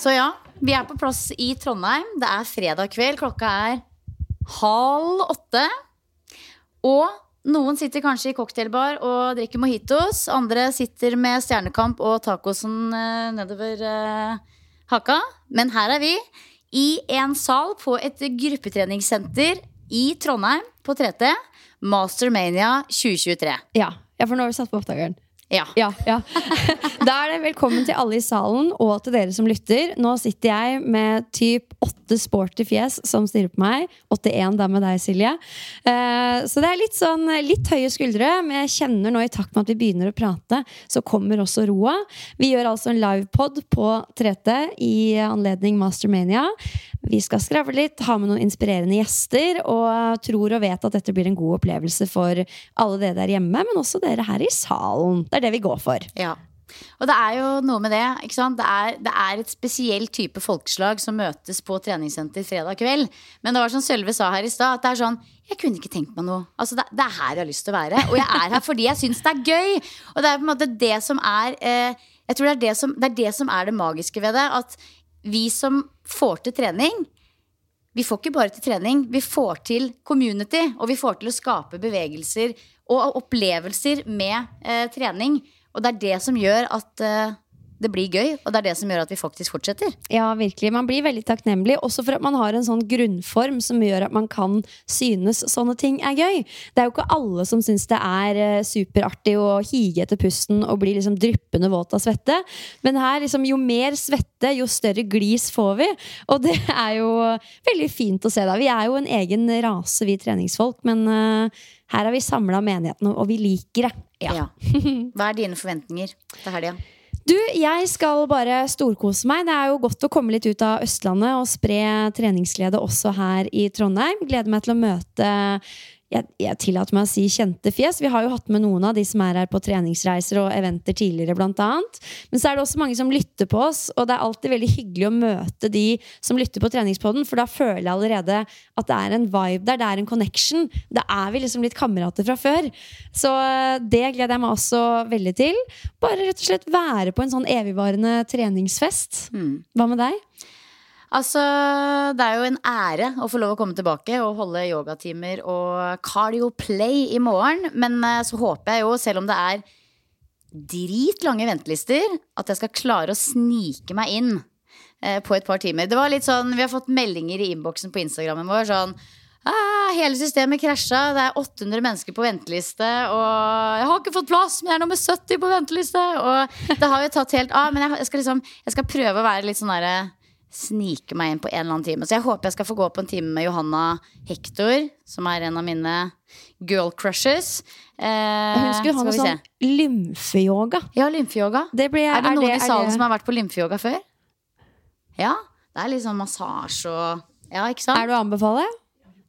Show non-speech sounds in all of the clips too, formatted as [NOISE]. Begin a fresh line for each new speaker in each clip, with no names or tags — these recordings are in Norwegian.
Så ja, vi er på plass i Trondheim. Det er fredag kveld. Klokka er halv åtte. Og noen sitter kanskje i cocktailbar og drikker mojitos. Andre sitter med Stjernekamp og tacosen eh, nedover eh, haka. Men her er vi i en sal på et gruppetreningssenter i Trondheim på 3T. Mastermania 2023.
Ja, ja, for nå har vi satt på opptakeren.
Ja.
Ja, ja. [LAUGHS] Da er det velkommen til alle i salen og til dere som lytter. Nå sitter jeg med typ åtte sporty fjes som stirrer på meg. 81 da med deg, Silje. Eh, Så det er litt sånn litt høye skuldre, men jeg kjenner nå i takt med at vi begynner å prate, så kommer også roa. Vi gjør altså en livepod på 3T i anledning Mastermania. Vi skal skravle litt, ha med noen inspirerende gjester, og tror og vet at dette blir en god opplevelse for alle dere der hjemme, men også dere her i salen. Det er det vi går for.
Ja. Og det er jo noe med det. ikke sant? Det er, det er et spesielt type folkeslag som møtes på treningssenter fredag kveld. Men det var som Sølve sa her i stad, at det er sånn Jeg kunne ikke tenkt meg noe. Altså, det, det er her jeg har lyst til å være. Og jeg er her fordi jeg syns det er gøy. Og det er på en måte det som er eh, Jeg tror det er det, som, det er det som er det magiske ved det. At vi som får til trening vi får ikke bare til trening, vi får til community. Og vi får til å skape bevegelser og opplevelser med eh, trening. Og det er det som gjør at eh, det blir gøy, og det er det som gjør at vi faktisk fortsetter.
Ja, virkelig. Man blir veldig takknemlig, også for at man har en sånn grunnform som gjør at man kan synes sånne ting er gøy. Det er jo ikke alle som syns det er eh, superartig å hige etter pusten og bli liksom dryppende våt av svette. Men her, liksom, jo mer svette, jo større glis får vi. Og det er jo veldig fint å se. da. Vi er jo en egen rase, vi treningsfolk, men uh, her har vi samla menigheten, og vi liker det.
Ja. [LAUGHS] Hva er dine forventninger til helga?
Du, jeg skal bare storkose meg. Det er jo godt å komme litt ut av Østlandet og spre treningsglede også her i Trondheim. Gleder meg til å møte jeg, jeg tillater meg å si kjente fjes. Vi har jo hatt med noen av de som er her på treningsreiser og eventer tidligere, blant annet. Men så er det også mange som lytter på oss, og det er alltid veldig hyggelig å møte de som lytter på treningspodden, for da føler jeg allerede at det er en vibe der, det er en connection. Da er vi liksom litt kamerater fra før. Så eh, det gleder jeg meg også veldig til. Bare rett og slett være på en sånn evigvarende treningsfest. Hva med deg?
Altså, det er jo en ære å få lov å komme tilbake og holde yogatimer og cardio play i morgen. Men eh, så håper jeg jo, selv om det er dritlange ventelister, at jeg skal klare å snike meg inn eh, på et par timer. Det var litt sånn, Vi har fått meldinger i innboksen på Instagrammen vår sånn ah, Hele systemet krasja, det er 800 mennesker på venteliste, og jeg har ikke fått plass, men jeg er nummer 70 på venteliste. Og det har jo tatt helt av, men jeg, jeg skal liksom Jeg skal prøve å være litt sånn derre snike meg inn på en eller annen time. Så jeg håper jeg skal få gå på en time med Johanna Hector, som er en av mine girl crushes. Eh,
Hun skulle ha noe sånn lymfeyoga.
Ja, lymfeyoga.
Det
er det
er
noen
det-
i
er
salen
det-
som har vært på lymfeyoga før? Ja. Det er litt sånn massasje og Ja, ikke sant?
Er det å anbefale?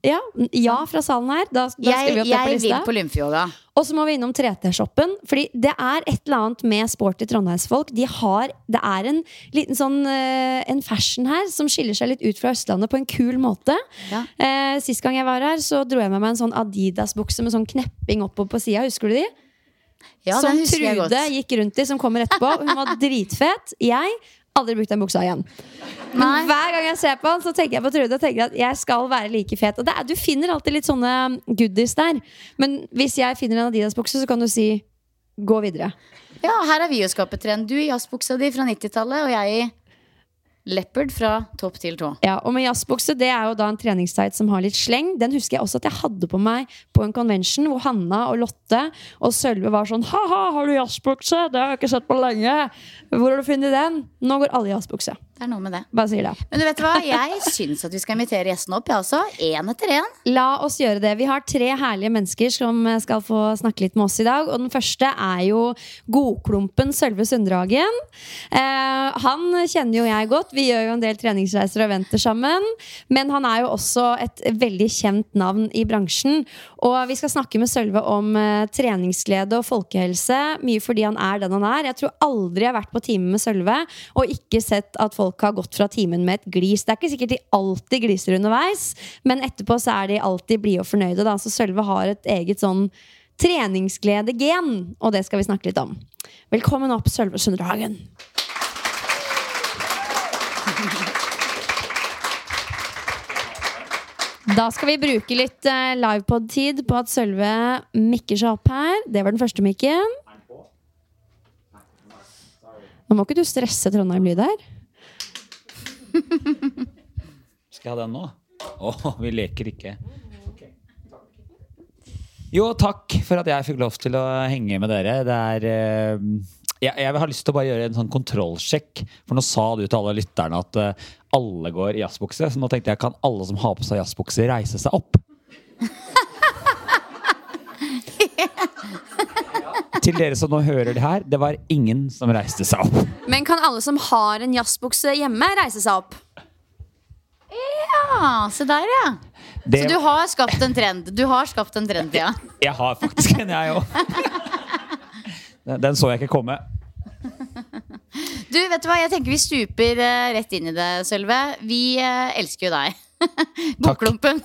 Ja, ja fra salen her. Da, da
jeg
vi opp det på
jeg vil på lymfeyoga.
Og så må vi innom 3T-shoppen. Fordi det er et eller annet med sporty trondheimsfolk. De har, det er en liten sånn eh, En fashion her som skiller seg litt ut fra Østlandet på en kul måte.
Ja.
Eh, sist gang jeg var her, så dro jeg med meg en sånn Adidas-bukse med sånn knepping oppover på sida. Husker du de?
Ja,
som Trude gikk rundt i, som kommer etterpå. Hun var [LAUGHS] dritfet. Jeg aldri brukt den buksa igjen. Men hver gang jeg ser på den, så tenker jeg på Trude og tenker at jeg skal være like fet. Og er, du finner alltid litt sånne goodies der. Men hvis jeg finner en Adidas-bukse, så kan du si gå videre.
Ja, her er vi jo skaper trend. Du i jazzbuksa di fra 90-tallet, og jeg i leopard fra topp til tå.
Ja, og med jazzbukse, det er jo da en treningstight som har litt sleng. Den husker jeg også at jeg hadde på meg på en convention hvor Hanna og Lotte og Sølve var sånn Ha-ha, har du jazzbukse? Det har jeg ikke sett på lenge. Hvor har du funnet den? Nå går alle i jazzbukse.
Det er noe med det.
Bare sier det.
Men du vet hva, jeg syns at vi skal invitere gjestene opp, jeg også. Én etter én.
La oss gjøre det. Vi har tre herlige mennesker som skal få snakke litt med oss i dag. Og den første er jo godklumpen Sølve Sunddragen. Eh, han kjenner jo jeg godt. Vi gjør jo en del treningsreiser og eventer sammen. Men han er jo også et veldig kjent navn i bransjen. Og vi skal snakke med Sølve om eh, treningsglede og folkehelse. Mye fordi han er den han er. Jeg tror aldri jeg har vært på time med Sølve og ikke sett at folk har gått fra timen med et glis. Det er ikke sikkert de alltid gliser underveis, men etterpå så er de alltid blide og fornøyde. Da. Så Sølve har et eget sånn treningsglede-gen, og det skal vi snakke litt om. Velkommen opp, Sølve Sønderhagen. Da skal vi bruke litt eh, livepod-tid på at Sølve mikker seg opp her. Det var den første mikken. Nå må ikke du stresse Trondheim Lyd her.
Skal jeg ha den nå? Å, vi leker ikke. Jo, takk for at jeg fikk lov til å henge med dere. Det er uh, jeg, jeg har lyst til å bare gjøre en sånn kontrollsjekk. For nå sa du til alle lytterne at uh, alle går i jazzbukse. Så nå tenkte jeg kan alle som har på seg jazzbukse, reise seg opp? Til dere som nå hører det her, det var ingen som reiste seg opp.
Men kan alle som har en jazzbukse hjemme, reise seg opp?
Ja, se der, ja.
Det,
Så du har skapt en trend. Du har skapt en trend, ja.
Jeg har faktisk en, jeg òg. Den så jeg ikke komme.
Du, vet du hva, jeg tenker vi stuper eh, rett inn i det, Sølve. Vi eh, elsker jo deg. Godklumpen.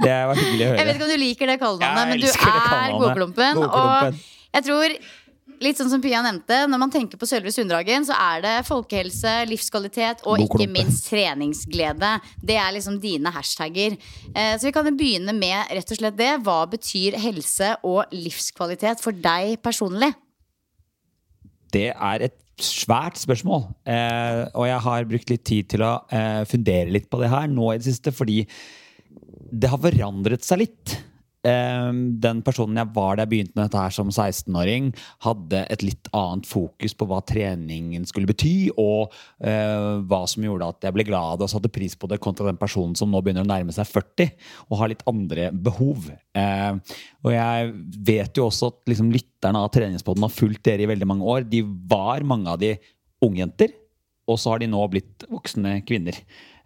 Det var hyggelig å høre.
Jeg vet ikke om du liker det kallenavnet, men du er. Godklumpen. Og jeg tror, litt sånn som Pia nevnte, når man tenker på Sølve Sunddragen, så er det folkehelse, livskvalitet og ikke minst treningsglede. Det er liksom dine hashtagger. Eh, Så vi kan begynne med rett og slett det. Hva betyr helse og livskvalitet for deg personlig?
Det er et svært spørsmål. Eh, og jeg har brukt litt tid til å eh, fundere litt på det her nå i det siste, fordi det har forandret seg litt. Eh, den personen jeg var da jeg begynte med dette her som 16-åring, hadde et litt annet fokus på hva treningen skulle bety, og eh, hva som gjorde at jeg ble glad og satte pris på det, kontra den personen som nå begynner å nærme seg 40 og har litt andre behov. Eh, og jeg vet jo også at liksom, lytterne av Treningspodden har fulgt dere i veldig mange år. De var mange av de ungjenter, og så har de nå blitt voksne kvinner.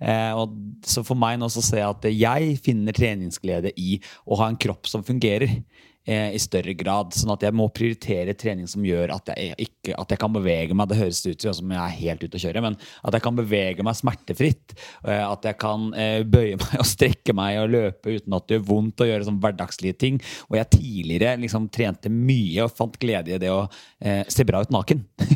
Eh, og så for meg nå så ser jeg at jeg finner treningsglede i å ha en kropp som fungerer i større grad. Sånn at jeg må prioritere trening som gjør at jeg, ikke, at jeg kan bevege meg. Det høres ut som jeg er helt ute å kjøre, men at jeg kan bevege meg smertefritt. Eh, at jeg kan eh, bøye [LAUGHS] meg og strekke meg og løpe uten at det gjør vondt, og gjøre sånn hverdagslige ting. Og jeg tidligere liksom trente mye og fant glede i det å eh, se bra ut naken. [LAUGHS]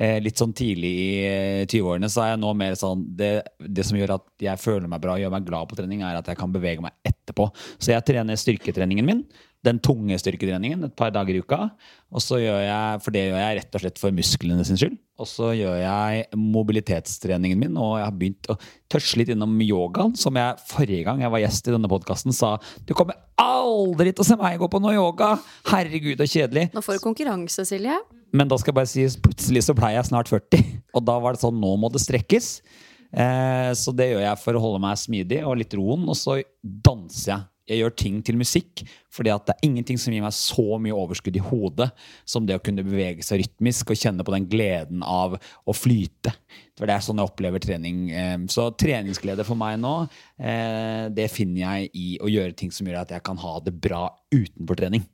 eh, litt sånn tidlig i eh, 20-årene så er jeg nå mer sånn det, det som gjør at jeg føler meg bra og gjør meg glad på trening, er at jeg kan bevege meg etterpå. Så jeg trener styrketreningen min. Den tunge styrketreningen et par dager i uka. Og så gjør jeg, For det gjør jeg rett og slett for musklene sin skyld. Og så gjør jeg mobilitetstreningen min, og jeg har begynt å tørsle litt innom yogaen, som jeg forrige gang jeg var gjest i denne podkasten sa du kommer aldri til å se meg gå på noe yoga! Herregud, så kjedelig.
Nå får du konkurranse, Silje.
Men da skal jeg bare si plutselig så pleier jeg snart 40. [LAUGHS] Og da var det sånn, nå må det strekkes. Eh, så det gjør jeg for å holde meg smidig og litt roen, og så danser jeg. Jeg gjør ting til musikk, fordi at det er ingenting som gir meg så mye overskudd i hodet som det å kunne bevege seg rytmisk og kjenne på den gleden av å flyte. For det er sånn jeg opplever trening. Eh, Så treningsglede for meg nå, eh, det finner jeg i å gjøre ting som gjør at jeg kan ha det bra utenfor trening.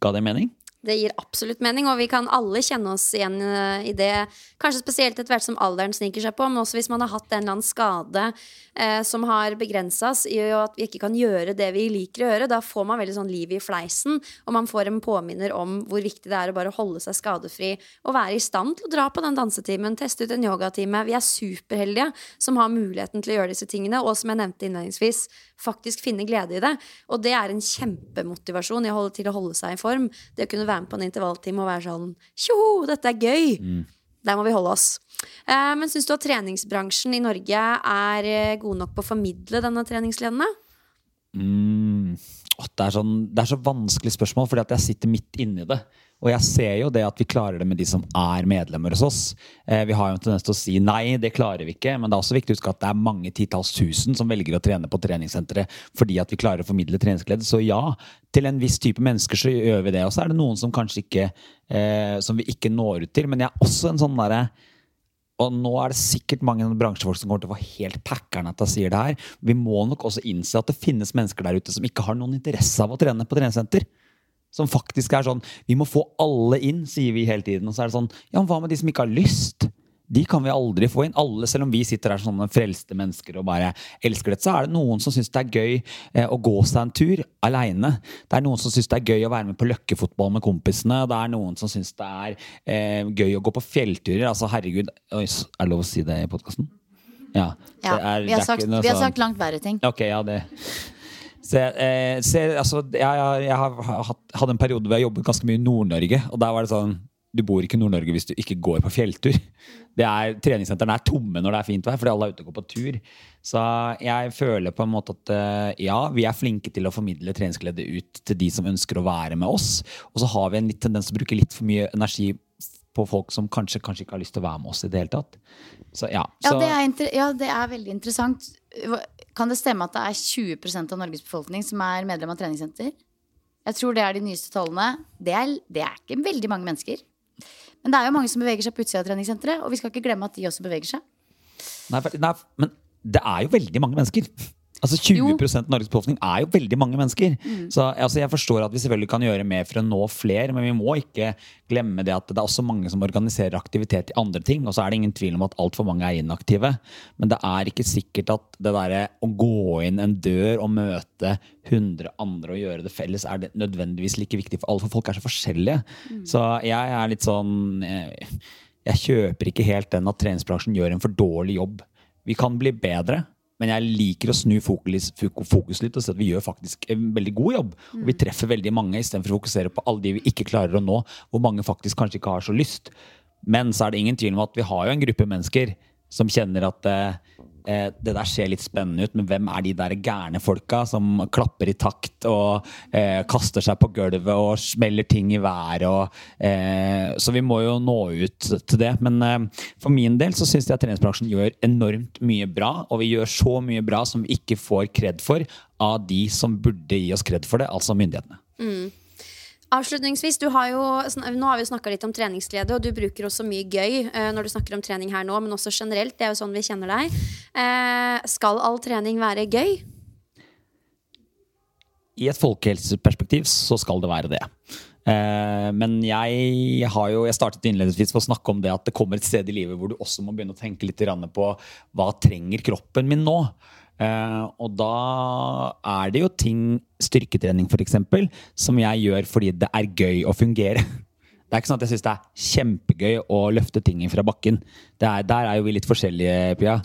Ga det mening?
Det gir absolutt mening, og vi kan alle kjenne oss igjen eh, i det. Kanskje spesielt etter hvert som alderen sniker seg på, men også hvis man har hatt en eller annen skade eh, som har begrensa oss i at vi ikke kan gjøre det vi liker å gjøre. Da får man veldig sånn liv i fleisen, og man får en påminner om hvor viktig det er å bare holde seg skadefri og være i stand til å dra på den dansetimen, teste ut en yogatime. Vi er superheldige som har muligheten til å gjøre disse tingene, og som jeg nevnte innledningsvis, faktisk finne glede i det. Og det er en kjempemotivasjon i å holde, til å holde seg i form. Det å kunne være med på en intervalltime og være sånn Tjoho, dette er gøy! Der må vi holde oss. Eh, men syns du at treningsbransjen i Norge er eh, god nok på å formidle denne treningsledende?
Mm. Det, er sånn, det er så vanskelig spørsmål, fordi at jeg sitter midt inni det. Og jeg ser jo det at vi klarer det med de som er medlemmer hos oss. Eh, vi har jo en tendens til å si nei, det klarer vi ikke. Men det er også viktig å huske at det er mange titalls tusen som velger å trene på treningssenteret fordi at vi klarer å formidle treningsglede. Så ja, til en viss type mennesker så gjør vi det. Og så er det noen som kanskje ikke eh, Som vi ikke når ut til. Men jeg er også en sånn derre og nå er det sikkert mange bransjefolk som kommer til å få helt packeren at jeg sier det her. Vi må nok også innse at det finnes mennesker der ute som ikke har noen interesse av å trene på treningssenter. Som faktisk er sånn Vi må få alle inn, sier vi hele tiden. Og så er det sånn Ja, men hva med de som ikke har lyst? De kan vi aldri få inn. Alle, selv om vi sitter her som frelste mennesker og bare elsker dette, så er det noen som syns det er gøy eh, å gå seg en tur aleine. Det er noen som syns det er gøy å være med på løkkefotball med kompisene. Det er noen som syns det er eh, gøy å gå på fjellturer. Altså, herregud Oi, er det lov å si det i podkasten? Ja.
Ja,
Det er-
vi, har sagt, vi har
sånn-
sagt langt verre ting.
Ok, ja, det så, eh, så, altså, jeg, jeg, jeg har hatt, hadde en periode hvor jeg jobbet ganske mye i Nord-Norge. Og der var det sånn Du bor ikke i Nord-Norge hvis du ikke går på fjelltur. [LAUGHS] Det er, treningssentrene er tomme når det er fint vær, fordi alle er ute og går på tur. Så jeg føler på en måte at eh, ja, vi er flinke til å formidle treningsglede ut til de som ønsker å være med oss. Og så har vi en litt tendens til å bruke litt for mye energi på folk som kanskje, kanskje ikke har lyst til å være med oss i det hele tatt. Så ja.
Ja det, er ja, det er veldig interessant. Kan det stemme at det er 20% av Norges befolkning som er medlem av treningssenter? Jeg tror det er de nyeste tallene. Det er, det er ikke veldig mange mennesker. Men det er jo mange som beveger seg på utsida av treningssenteret, og vi skal ikke glemme at de også beveger seg.
Nei, for- nei, men det er jo veldig mange mennesker. Altså 20 av Norges befolkning er jo veldig mange mennesker. Så altså, Jeg forstår at vi selvfølgelig kan gjøre mer for å nå flere, men vi må ikke glemme det at det er også mange som organiserer aktivitet i andre ting. Og så er det ingen tvil om at altfor mange er inaktive. Men det er ikke sikkert at det derre å gå inn en dør og møte 100 andre og gjøre det felles, er det nødvendigvis like viktig for alle. For folk er så forskjellige. Så jeg er litt sånn jeg, Jeg kjøper ikke helt den at treningsbransjen gjør en for dårlig jobb. Vi kan bli bedre, men jeg liker å snu fokus, fokus litt og si at vi gjør faktisk en veldig god jobb. Og vi treffer veldig mange istedenfor å fokusere på alle de vi ikke klarer å nå, hvor mange faktisk kanskje ikke har så lyst. Men så er det ingen tvil om at vi har jo en gruppe mennesker som kjenner at eh, eh, det der ser litt spennende ut, men hvem er de der gærne folka som klapper i takt og eh, kaster seg på gulvet og smeller ting i været? Og, eh, så vi må jo nå ut til det. Men eh, for min del så syns jeg at treningsbransjen gjør enormt mye bra, og vi gjør så mye bra som vi ikke får kred for av de som burde gi oss kred for det, altså myndighetene.
Avslutningsvis, har jo, Nå har vi snakka litt om treningsglede, og du bruker også mye gøy eh, når du snakker om trening her nå, men også generelt. Det er jo sånn vi kjenner deg. Eh, skal all trening være gøy?
I et folkehelseperspektiv så skal det være det. Eh, men jeg har jo, jeg startet innledningsvis for å snakke om det at det kommer et sted i livet hvor du også må begynne å tenke litt på hva trenger kroppen min nå. Eh, og da er det jo ting, styrketrening f.eks., som jeg gjør fordi det er gøy å fungere. [LAUGHS] Det er ikke sånn at jeg syns det er kjempegøy å løfte ting fra bakken. Det er, der er jo vi litt forskjellige, Pia.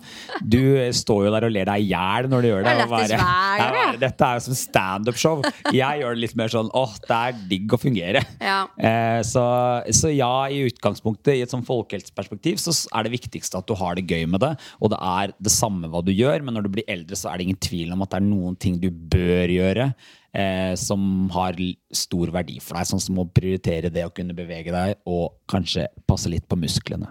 Du står jo der og ler deg i hjel når du gjør det. Og bare-
gang,
Dette er jo som standup-show. Jeg gjør det litt mer sånn åh, det er digg å fungere.
Ja.
Eh, så, så ja, i utgangspunktet, i et sånn folkehelseperspektiv, så er det viktigste at du har det gøy med det. Og det er det samme hva du gjør, men når du blir eldre, så er det ingen tvil om at det er noen ting du bør gjøre. Eh, som har stor verdi for deg, sånn som å prioritere det å kunne bevege deg og kanskje passe litt på musklene.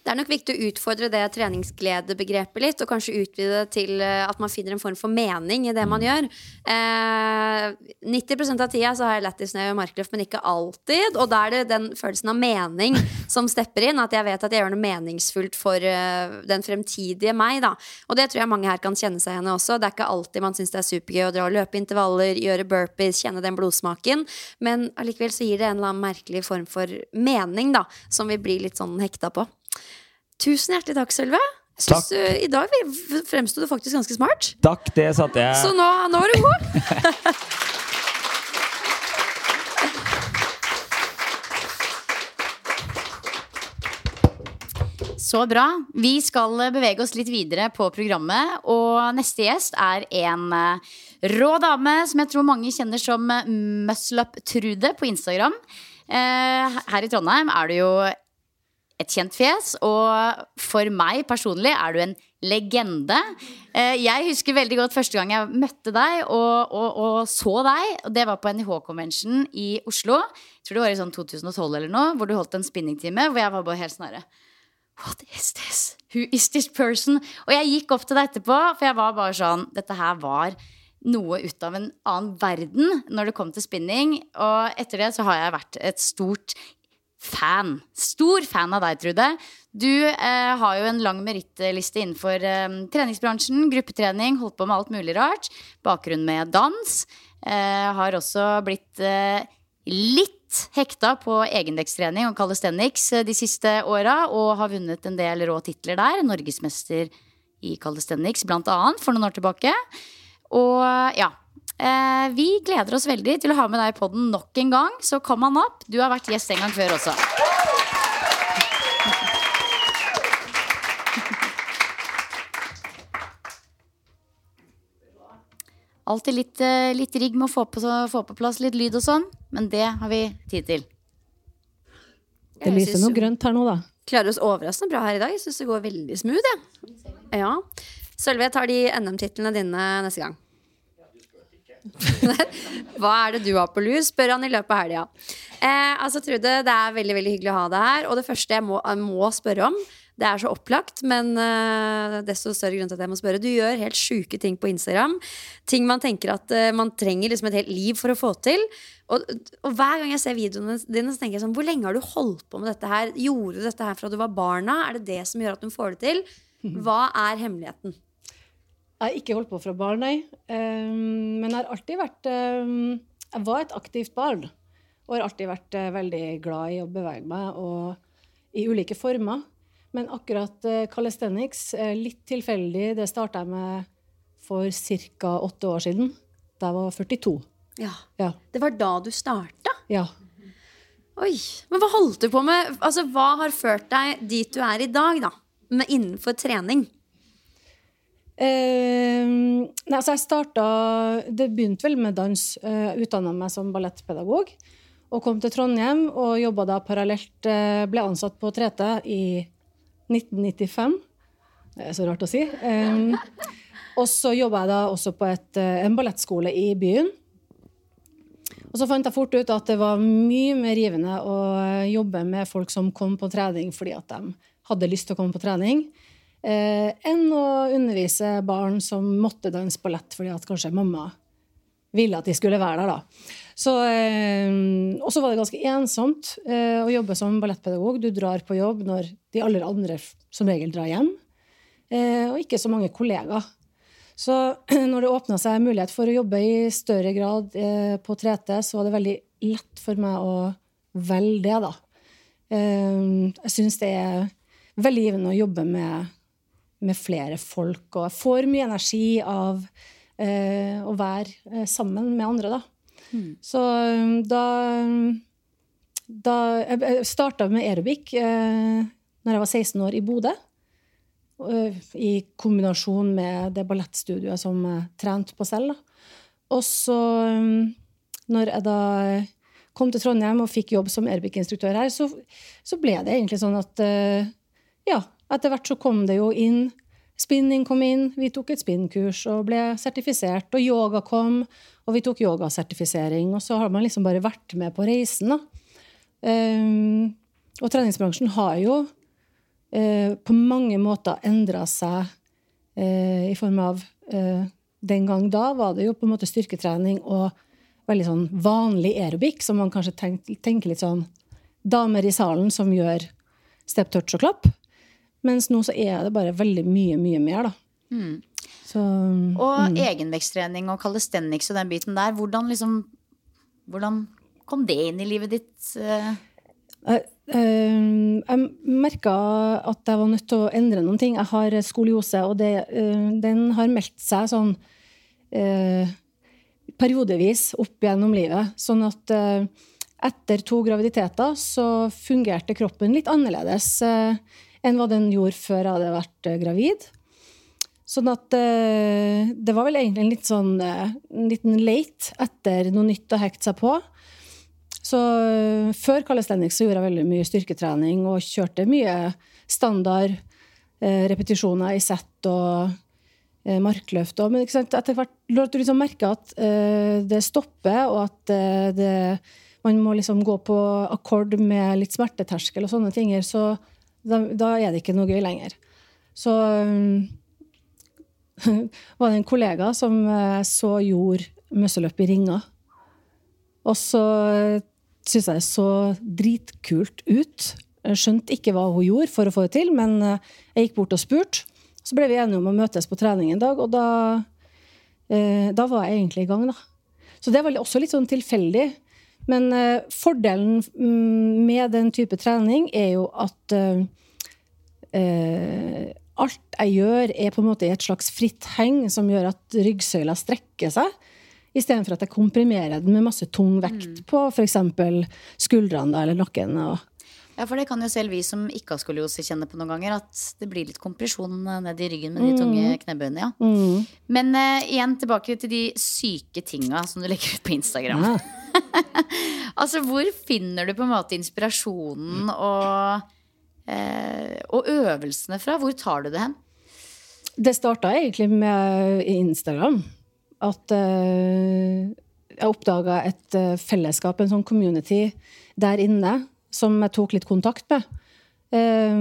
Det er nok viktig å utfordre det treningsgledebegrepet litt, og kanskje utvide det til eh, at man finner en form for mening i det man gjør. Eh, 90% av tida så har jeg lættis når jeg gjør markløft, men ikke alltid. Og da er det den følelsen av mening [LAUGHS] som stepper inn, at jeg vet at jeg gjør noe meningsfullt for uh, den fremtidige meg, da. Og det tror jeg mange her kan kjenne seg igjen i også. Det er ikke alltid man syns det er supergøy å dra og løpe intervaller, gjøre burpees, kjenne den blodsmaken, men allikevel så gir det en eller annen merkelig form for mening, da, som vi blir litt sånn hekta på. Tusen hjertelig takk, Sølve.
Takk.
Du, I dag fremsto du faktisk ganske smart.
Takk, det satte jeg
Så nå, nå er du god. [LAUGHS]
Så bra. Vi skal bevege oss litt videre på programmet. Og neste gjest er en eh, rå dame som jeg tror mange kjenner som Muscle Up Trude på Instagram. Eh, Her i Trondheim er du jo et kjent fjes, og for meg personlig er du en legende. Eh, Jeg husker veldig godt første gang jeg møtte deg og, og, og så deg. Og det var på NIH-convention i Oslo. Jeg tror det var i sånn 2012 eller noe, hvor du holdt en spinningtime. Hvor jeg var bare helt snarere. What is this? Who is this person? Og jeg gikk opp til deg etterpå, for jeg var bare sånn Dette her var noe ut av en annen verden når det kom til spinning. Og etter det så har jeg vært et stort fan. Stor fan av deg, Trude. Du eh, har jo en lang merittliste innenfor eh, treningsbransjen. Gruppetrening, holdt på med alt mulig rart. Bakgrunn med dans. Eh, har også blitt eh, litt hekta på egendekstrening og calisthenics eh, de siste åra. Og har vunnet en del rå titler der. Norgesmester i calisthenics, annet, for noen år tilbake. Og ja. Eh, vi gleder oss veldig til å ha med deg i podden nok en gang. Så kom han opp. Du har vært gjest en gang før også. Alltid litt, eh, litt rigg med å få på, få på plass litt lyd og sånn, men det har vi tid til.
Det lyser noe grønt her nå, da.
Klarer oss overraskende bra her i dag. Jeg syns det går veldig smooth. Ja. Sølve, jeg tar de NM-titlene dine neste gang. [LAUGHS] Hva er det du har på lur? Spør han i løpet av helga. Eh, altså, Trude, det er veldig veldig hyggelig å ha deg her. Og det første jeg må, jeg må spørre om, det er så opplagt, men eh, desto større grunn til at jeg må spørre. Du gjør helt sjuke ting på Instagram. Ting man tenker at eh, man trenger liksom et helt liv for å få til. Og, og hver gang jeg ser videoene dine, så tenker jeg sånn Hvor lenge har du holdt på med dette her? Gjorde du dette her fra du var barna? Er det det som gjør at du får det til? Hva er hemmeligheten?
Jeg har ikke holdt på fra barn, nei. Um, men jeg har alltid vært um, Jeg var et aktivt barn. Og har alltid vært uh, veldig glad i å bevege meg og i ulike former. Men akkurat uh, calisthenics, uh, litt tilfeldig, det starta jeg med for ca. åtte år siden. Da jeg var 42.
Ja.
Ja.
Det var da du starta?
ja.
Oi. Men hva holdt du på med? Altså, Hva har ført deg dit du er i dag, da? Med innenfor trening?
Eh, nei, altså jeg starta Det begynte vel med dans. Jeg Utdanna meg som ballettpedagog. Og kom til Trondheim og jobba da parallelt. eh, ble ansatt på 3T i 1995. Det er så rart å si. Eh, og så jobba jeg da også på et, eh, en ballettskole i byen. Og så fant jeg fort ut at det var mye mer givende å eh, jobbe med folk som kom på trening fordi at de hadde lyst til å komme på trening, eh, enn å undervise barn som måtte danse ballett fordi at kanskje mamma ville at de skulle være der. da. Så, eh, og så var det ganske ensomt eh, å jobbe som ballettpedagog. Du drar på jobb når de aller andre som regel drar hjem, eh, og ikke så mange kollegaer. Så [CLEARS THROAT] når det åpna seg mulighet for å jobbe i større grad eh, på 3T, så var det veldig lett for meg å velge det, da. Eh, jeg syns det er veldig givende å jobbe med, med flere folk, og jeg får mye energi av eh, å være eh, sammen med andre, da. Så eh, da da Jeg starta med aerobic eh, når jeg var 16 år i Bodø. eh, I kombinasjon med det ballettstudioet som jeg trente på selv. Da. Og så, når jeg da kom til Trondheim og fikk jobb som aerobic-instruktør her, så, så ble det egentlig sånn at Ja, etter hvert så kom det jo inn Spinning kom inn, vi tok et spinnkurs og ble sertifisert. Og yoga kom, og vi tok yogasertifisering. Og så har man liksom bare vært med på reisen, da. Um, og treningsbransjen har jo uh, på mange måter endra seg uh, i form av uh, Den gang da var det jo på en måte styrketrening og veldig sånn vanlig aerobic, som man kanskje tenk, tenker litt sånn damer i salen som gjør step, touch og klapp. Mens nå så er det bare veldig mye, mye mer, da.
Mm.
Så,
Og
mm.
egenveksttrening og calisthenics og den biten der, hvordan liksom Hvordan kom det inn i livet ditt? eh?
Jeg, eh, jeg merka at jeg var nødt til å endre noen ting. Jeg har skoliose, og det, eh, den har meldt seg sånn eh, periodevis opp gjennom livet. Sånn at eh, etter to graviditeter så fungerte kroppen litt annerledes eh, enn hva den gjorde før jeg hadde vært eh, gravid. Sånn at eh, det var vel egentlig en litt sånn eh, en liten late etter noe nytt å hekte seg på. Så før calisthenics så gjorde jeg veldig mye styrketrening og kjørte mye standard repetisjoner i sett og markløft. Men etter hvert når du liksom merker at det stopper, og at det, man må liksom gå på akkord med litt smerteterskel og sånne ting, så da, da er det ikke noe gøy lenger. Så um, [LAUGHS] var det en kollega som jeg så gjorde musseløp i ringer. Og så syntes jeg det så dritkult ut. Skjønte ikke hva hun gjorde for å få det til, men eh, jeg gikk bort og spurte. Så ble vi enige om å møtes på trening en dag, og da, eh, da var jeg egentlig i gang, da. Så det var også litt sånn tilfeldig. Men uh, fordelen mm, med den type trening er jo at uh, uh, alt jeg gjør, er på en måte i et slags fritt heng som gjør at ryggsøyla strekker seg. Istedenfor at jeg komprimerer den med masse tung vekt på f.eks. skuldrene eller nakken. Og,
Ja, for det kan jo selv vi som ikke har skoliose kjenne på noen ganger, at det blir litt kompresjon eh, ned i ryggen med de tunge knebøyene, ja.
mm.
Men uh, igjen tilbake til de syke tinga som du legger ut på Instagram.
Ja. [LAUGHS]
altså, hvor finner du på en måte inspirasjonen og, uh, og øvelsene fra? Hvor tar du det hen?
Det starta egentlig med Instagram. At uh, jeg oppdaga et fellesskap, en sånn community der inne, som jeg tok litt kontakt med. Eh,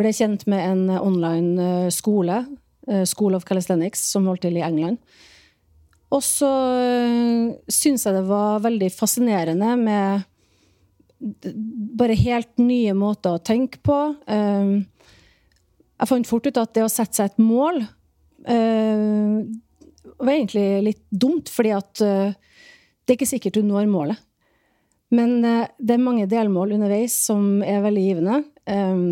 ble kjent med en online eh, skole, eh, School of Calisthenics, som holdt til i England. Og så syns jeg det var veldig fascinerende med bare helt nye måter å tenke på. Jeg fant fort ut at det å sette seg et mål var egentlig litt dumt, fordi at det er ikke sikkert du når målet. Men eh, det er mange delmål underveis som er veldig givende. Eh,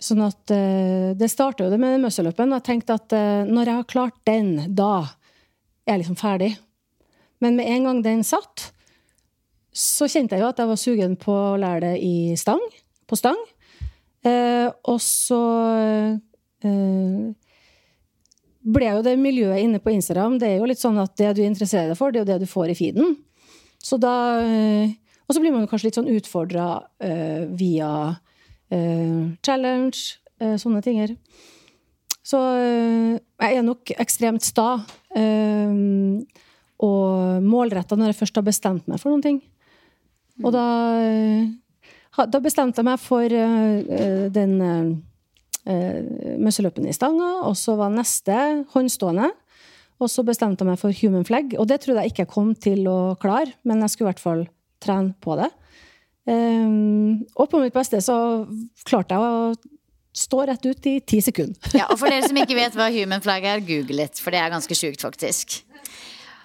sånn at eh, Det starta jo det med muscle-upen. Jeg tenkte at eh, når jeg har klart den, da er jeg liksom ferdig. Men med en gang den satt, så kjente jeg jo at jeg var sugen på å lære det i stang, på stang. Og så ble jo det miljøet inne på Instagram Det er jo litt sånn at det du interesserer deg for, det er jo det du får i feeden. Så da eh, Og så blir man kanskje litt sånn utfordra uh, via uh, challenge, uh, sånne ting. Så eh, jeg er nok ekstremt sta eh, og målretta når jeg først har bestemt meg for noen ting. Og da, eh, da bestemte jeg meg for eh, eh, den uh, musseløpen i stanga, og så var neste håndstående. Og så bestemte jeg meg for human flag, og det trodde jeg ikke jeg kom til å klare, men jeg skulle i hvert fall trene på det. Um, og på mitt beste så klarte jeg å stå rett ut i ti sekunder. [LAUGHS]
Ja, og for dere som ikke vet hva human flag er, google litt, for det er ganske sjukt, faktisk.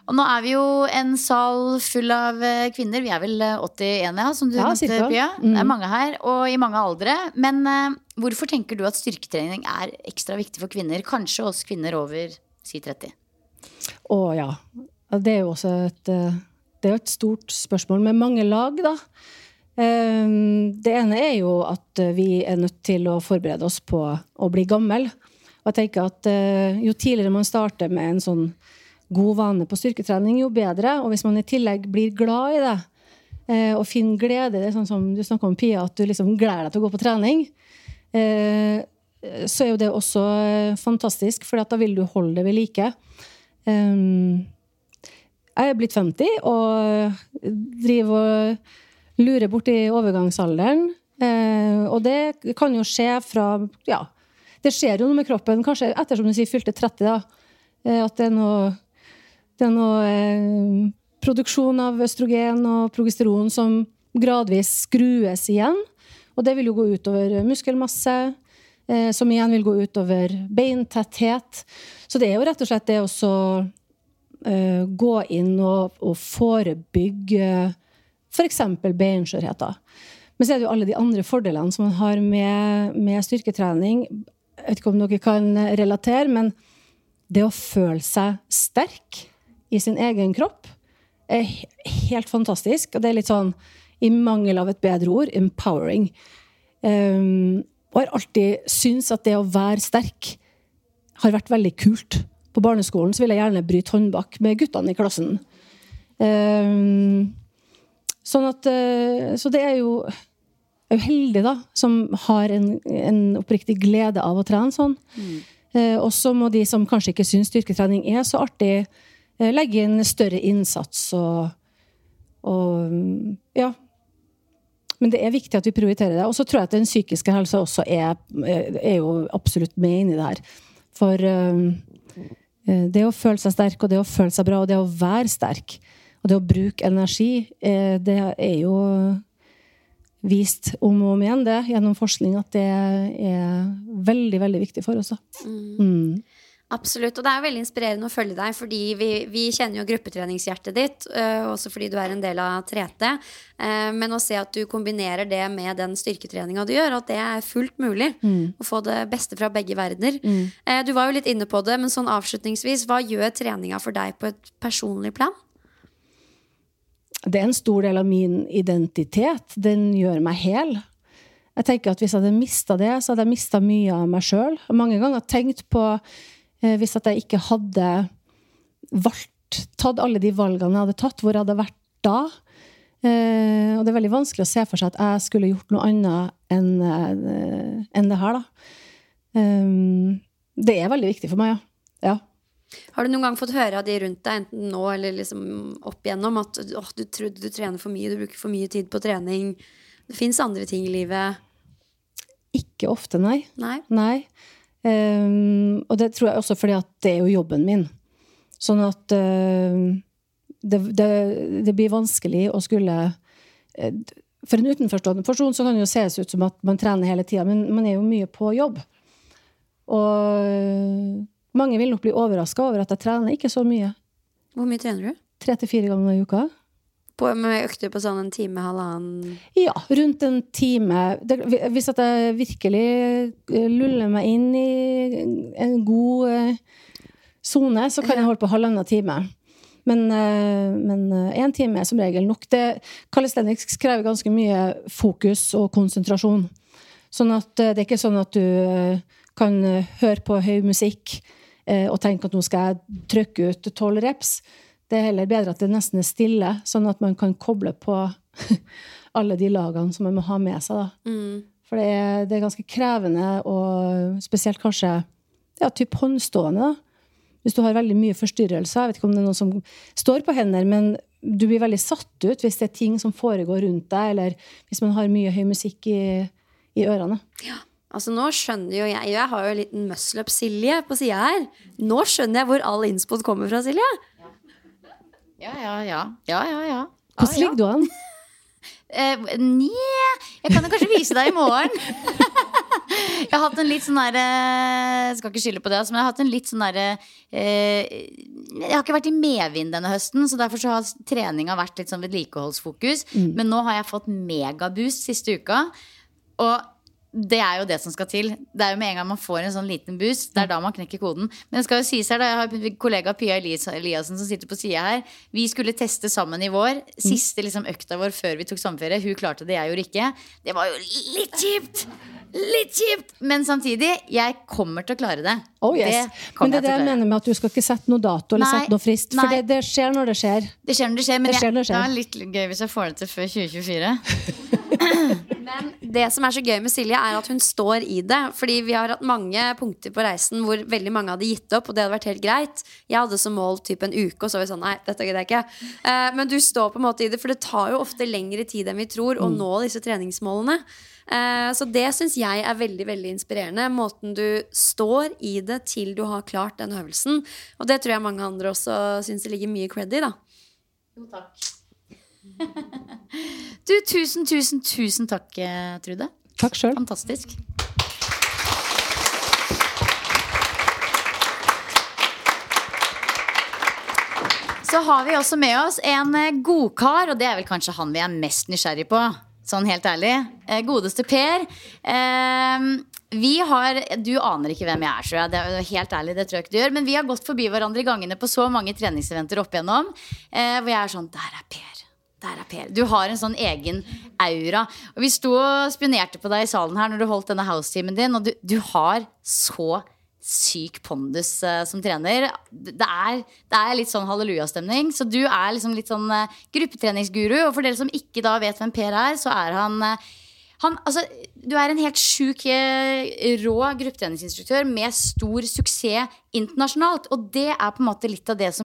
Og nå er vi jo en sal full av eh, kvinner. Vi er vel eh, 81, ja, som du
Ja,
nevnte. Pia.
Mm.
Det er mange her, og i mange aldre. Men uh, hvorfor tenker du at styrketrening er ekstra viktig for kvinner? Kanskje oss kvinner over si 30?
Å ja. Det er jo også et, eh, det er et stort spørsmål med mange lag, da. Eh, Det ene er jo at eh, vi er nødt til å forberede oss på å bli gammel. Og jeg tenker at eh, jo tidligere man starter med en sånn god vane på styrketrening, jo bedre. Og hvis man i tillegg blir glad i det, og finner glede i Det sånn som du snakka om, Pia, at du liksom gleder deg til å gå på trening. Så er jo det også fantastisk, for da vil du holde det ved like. Jeg er blitt 50 og driver og lurer borti overgangsalderen. Eh, og det kan jo skje fra Ja, det skjer jo noe med kroppen, kanskje ettersom du sier, fylte 30, da. Eh, at det er noe, det er noe eh, produksjon av østrogen og progesteron som gradvis skrues igjen. Og det vil jo gå utover muskelmasse, som igjen vil gå utover beintetthet. Så det er jo rett og slett det å eh, gå inn og, og forebygge f.eks. For beinskjørheter. Men så er det jo alle de andre fordelene som man har med, med styrketrening. Jeg vet ikke om dere kan relatere, men det å føle seg sterk i sin egen kropp er helt fantastisk. Og det er litt sånn, i mangel av et bedre ord, empowering. Um, og har alltid syntes at det å være sterk har vært veldig kult. På barneskolen så ville jeg gjerne bryte håndbak med guttene i klassen. Um, sånn at eh, Så det er jo er jo heldig, da, som har en, en oppriktig glede av å trene sånn. Eh, og så må de som kanskje ikke syns styrketrening er så artig, eh, legge inn større innsats og, og mm, Ja. Men det er viktig at vi prioriterer det. Og så tror jeg at den psykiske helsa også er, er jo absolutt med inni det her. For eh, eh, det å føle seg sterk, og det å føle seg bra, og det å være sterk, og det å bruke energi, eh, det er jo vist om og om igjen det gjennom forskning at det er veldig, veldig viktig for oss. Da. Mm.
Absolutt. Og det er veldig inspirerende å følge deg, fordi vi, vi kjenner jo gruppetreningshjertet ditt, øh, også fordi du er en del av 3T. Eh, men å se at du kombinerer det med den styrketreninga du gjør, at det er fullt mulig
Mm.
å få det beste fra begge verdener. Eh, du var jo litt inne på det, men sånn avslutningsvis, hva gjør treninga for deg på et personlig plan?
Det er en stor del av min identitet. Den gjør meg hel. Jeg tenker at Hvis jeg hadde mista det, så hadde jeg mista mye av meg sjøl. Mange ganger tenkt på hvis at jeg ikke hadde valgt, tatt alle de valgene jeg hadde tatt, hvor jeg hadde vært da. Eh, og det er veldig vanskelig å se for seg at jeg skulle gjort noe annet enn eh, enn det her, da. Det er veldig viktig for meg, ja. ja.
Har du noen gang fått høre av de rundt deg, enten nå eller liksom opp igjennom, at oh, du trodde du trener for mye, du bruker for mye tid på trening. Det fins andre ting i livet.
Ikke ofte, nei.
Nei.
Nei. Ehm, og det tror jeg også fordi at det er jo jobben min. Sånn at uh, det, det, det blir vanskelig å skulle uh, For en utenforstående person så kan det jo ses ut som at man trener hele tida, men man er jo mye på jobb. Og eh, mange vil nok bli overraska over at jeg trener ikke så mye.
Hvor mye trener du?
Tre til fire ganger i uka.
På, med økter på sånn en time, halvannen
Ja, rundt en time. Det, hvis at jeg virkelig eh, luller meg inn i en god sone, så kan jeg holde på halvannen time. Men én time er som regel nok. Det, calisthenics krever ganske mye fokus og konsentrasjon. Sånn at eh, det er ikke sånn at du eh, kan eh, høre på høy musikk eh, og tenke at nå skal jeg trykke ut tolv reps. Det er heller bedre at det nesten er stille, sånn at man kan koble på [LAUGHS] alle de lagene som man må ha med seg.
Mm.
For det er, det er ganske krevende, og spesielt kanskje ja, typ håndstående. da. Hvis du har veldig mye forstyrrelser. Jeg vet ikke om det er noen som står på hender, men du blir veldig satt ut hvis det er ting som foregår rundt deg, eller hvis man har mye høy musikk i, i ørene.
Altså nå skjønner jo jeg Jeg har jo en liten muscle-up-Silje på sida her. Nå skjønner jeg hvor all innspot kommer fra, Silje.
Ja, ja, ja. Ja, ja, ja.
Hvordan ligger du an? [LAUGHS]
Uh, Nja Jeg kan jo kanskje vise deg i morgen. [LAUGHS] jeg har hatt en litt sånn derre Skal ikke skylde på det, altså, men jeg har hatt en litt sånn derre eh, Jeg har ikke vært i medvind denne høsten, så derfor så har treninga vært litt sånn vedlikeholdsfokus.
Mm.
Men nå har jeg fått megaboost siste uka. Og det er jo det som skal til. Det er jo med en gang man får en sånn liten boost, det er da man knekker koden. Men det skal jo sies her, da, jeg har kollega Pia Eliassen som sitter på sida her. Vi skulle teste sammen i vår. Siste liksom, økta vår før vi tok sommerferie. Hun klarte det, jeg gjorde ikke. Det var jo litt kjipt! Litt kjipt! Men samtidig, jeg kommer til å klare det.
Oh, yes.
Det
Men det er det
jeg
jeg mener med at du skal ikke sette noe dato eller
Nei,
sette noe frist. For det, det skjer når det skjer.
Det skjer når det skjer, men
Det skjer det
Jeg,
skjer.
det er litt gøy hvis jeg får det til før 2024. [LAUGHS]
Men det som er så gøy med Silje, er at hun står i det. Fordi vi har hatt mange punkter på reisen hvor veldig mange hadde gitt opp, og det hadde vært helt greit. Jeg hadde som mål typ en uke, og så var vi sånn nei, dette gidder jeg ikke. Eh, men du står på en måte i det, for det tar jo ofte lengre tid enn vi tror å nå disse treningsmålene. Eh, så det syns jeg er veldig veldig inspirerende. Måten du står i det til du har klart den øvelsen. Og det tror jeg mange andre også syns det ligger mye cred i. da
Jo, takk. [LAUGHS] Du, tusen, tusen, tusen takk, eh, Trude.
Takk sjøl.
Fantastisk. Så har vi også med oss en eh, godkar, og det er vel kanskje han vi er mest nysgjerrig på. Sånn helt ærlig. Eh, Godeste Per. Eh, vi har, Du aner ikke hvem jeg er, tror jeg. Det er helt ærlig, det tror jeg ikke du gjør. Men vi har gått forbi hverandre i gangene på så mange treningseventer opp igjennom. Eh, hvor jeg er sånn Der er Per. Der er Per. Du har en sånn egen aura. Og vi sto og spionerte på deg i salen her når du holdt denne house-teamen din, og du, du har så syk pondus eh, som trener. Det er, det er litt sånn hallelujastemning. Så du er liksom litt sånn eh, gruppetreningsguru. Og for dere som ikke da vet hvem Per er, så er han eh, han, altså, du er en helt sjuk, rå gruppetreningsinstruktør med stor suksess internasjonalt. Og det er på en måte litt av det som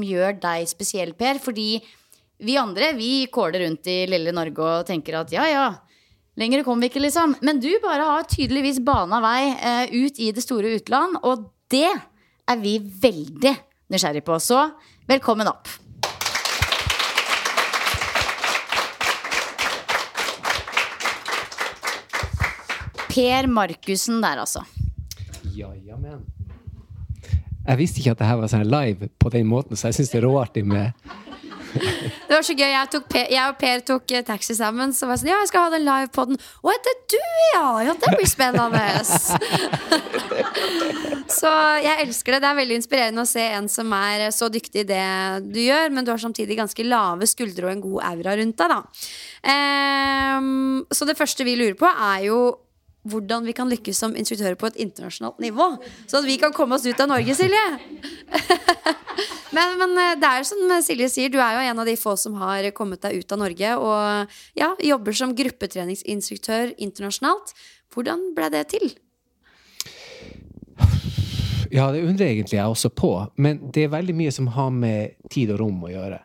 Gjør deg spesiell, Per. Fordi vi andre vi kåler rundt i lille Norge og tenker at ja, ja. Lenger kommer vi ikke, liksom. Men du bare har tydeligvis bana vei eh, ut i det store utland, og det er vi veldig nysgjerrig på. Så velkommen opp. Per Markussen der, altså.
Ja, ja, men. Jeg visste ikke at det her var sånn live på den måten, så jeg syns det er råartig med [LAUGHS]
Det var så gøy. Jeg, per, jeg og Per tok eh, taxi sammen. Så var jeg sånn, ja, jeg skal ha den live på den. Å, det du, ja? Ja, det blir spennende. [LAUGHS] så jeg elsker det. Det er veldig inspirerende å se en som er så dyktig i det du gjør, men du har samtidig ganske lave skuldre og en god aura rundt deg, da. Um, så det første vi lurer på, er jo hvordan vi kan lykkes som instruktører på et internasjonalt nivå. Så at vi kan komme oss ut av Norge, Silje. [LAUGHS] men, men det er som Silje sier, du er jo en av de få som har kommet deg ut av Norge og ja, jobber som gruppetreningsinstruktør internasjonalt. Hvordan ble det til?
Ja, det undrer egentlig jeg også på. Men det er veldig mye som har med tid og rom å gjøre.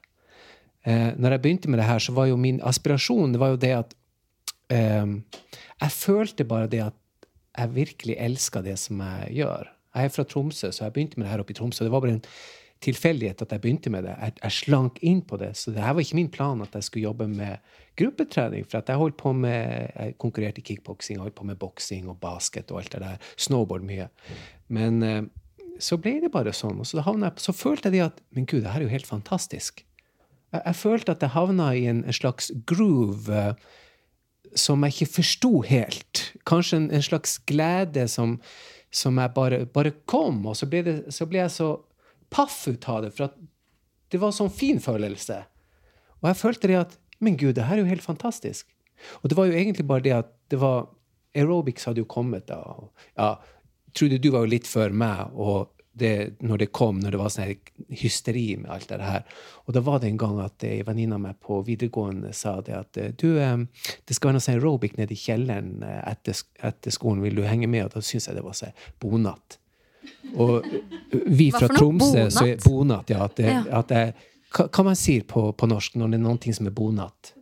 Eh, når jeg begynte med det her, så var jo min aspirasjon det var jo det at eh, jeg følte bare det at jeg virkelig elska det som jeg gjør. Jeg er fra Tromsø, så jeg begynte med det her oppe i Tromsø. Det var bare en tilfeldighet at jeg begynte med det. Jeg, jeg slank inn på det. Så det her var ikke min plan at jeg skulle jobbe med gruppetrening. For at jeg holdt på med, jeg konkurrerte i kickboksing, holdt på med boksing og basket og alt det der. Snowboard mye. Men eh, så ble det bare sånn. Og så, jeg, så følte jeg at Men gud, det her er jo helt fantastisk. Jeg, jeg følte at jeg havna i en, en slags groove eh, som jeg ikke forsto helt. Kanskje en, en slags glede som, som jeg bare, bare kom, og så ble, det, så ble jeg så paff ut av det. For det var en sånn fin følelse. Og jeg følte det at Men gud, det her er jo helt fantastisk. Og det var jo egentlig bare det at det var Aerobics hadde jo kommet da. og Ja, Trude, du var jo litt før meg. og det, når det kom, når det var sånn hysteri med alt det her. Og da var det en gang at ei venninne av meg på videregående sa det at du, det skal være noe sånn aerobic nede i kjelleren etter, etter, skolen, vil du henge med? Og da syntes jeg det var sånn bonatt. Og vi fra Tromsø så er bonatt, ja. At, ja. at hva, hva man sier på, på norsk når det er noe som er bonatt?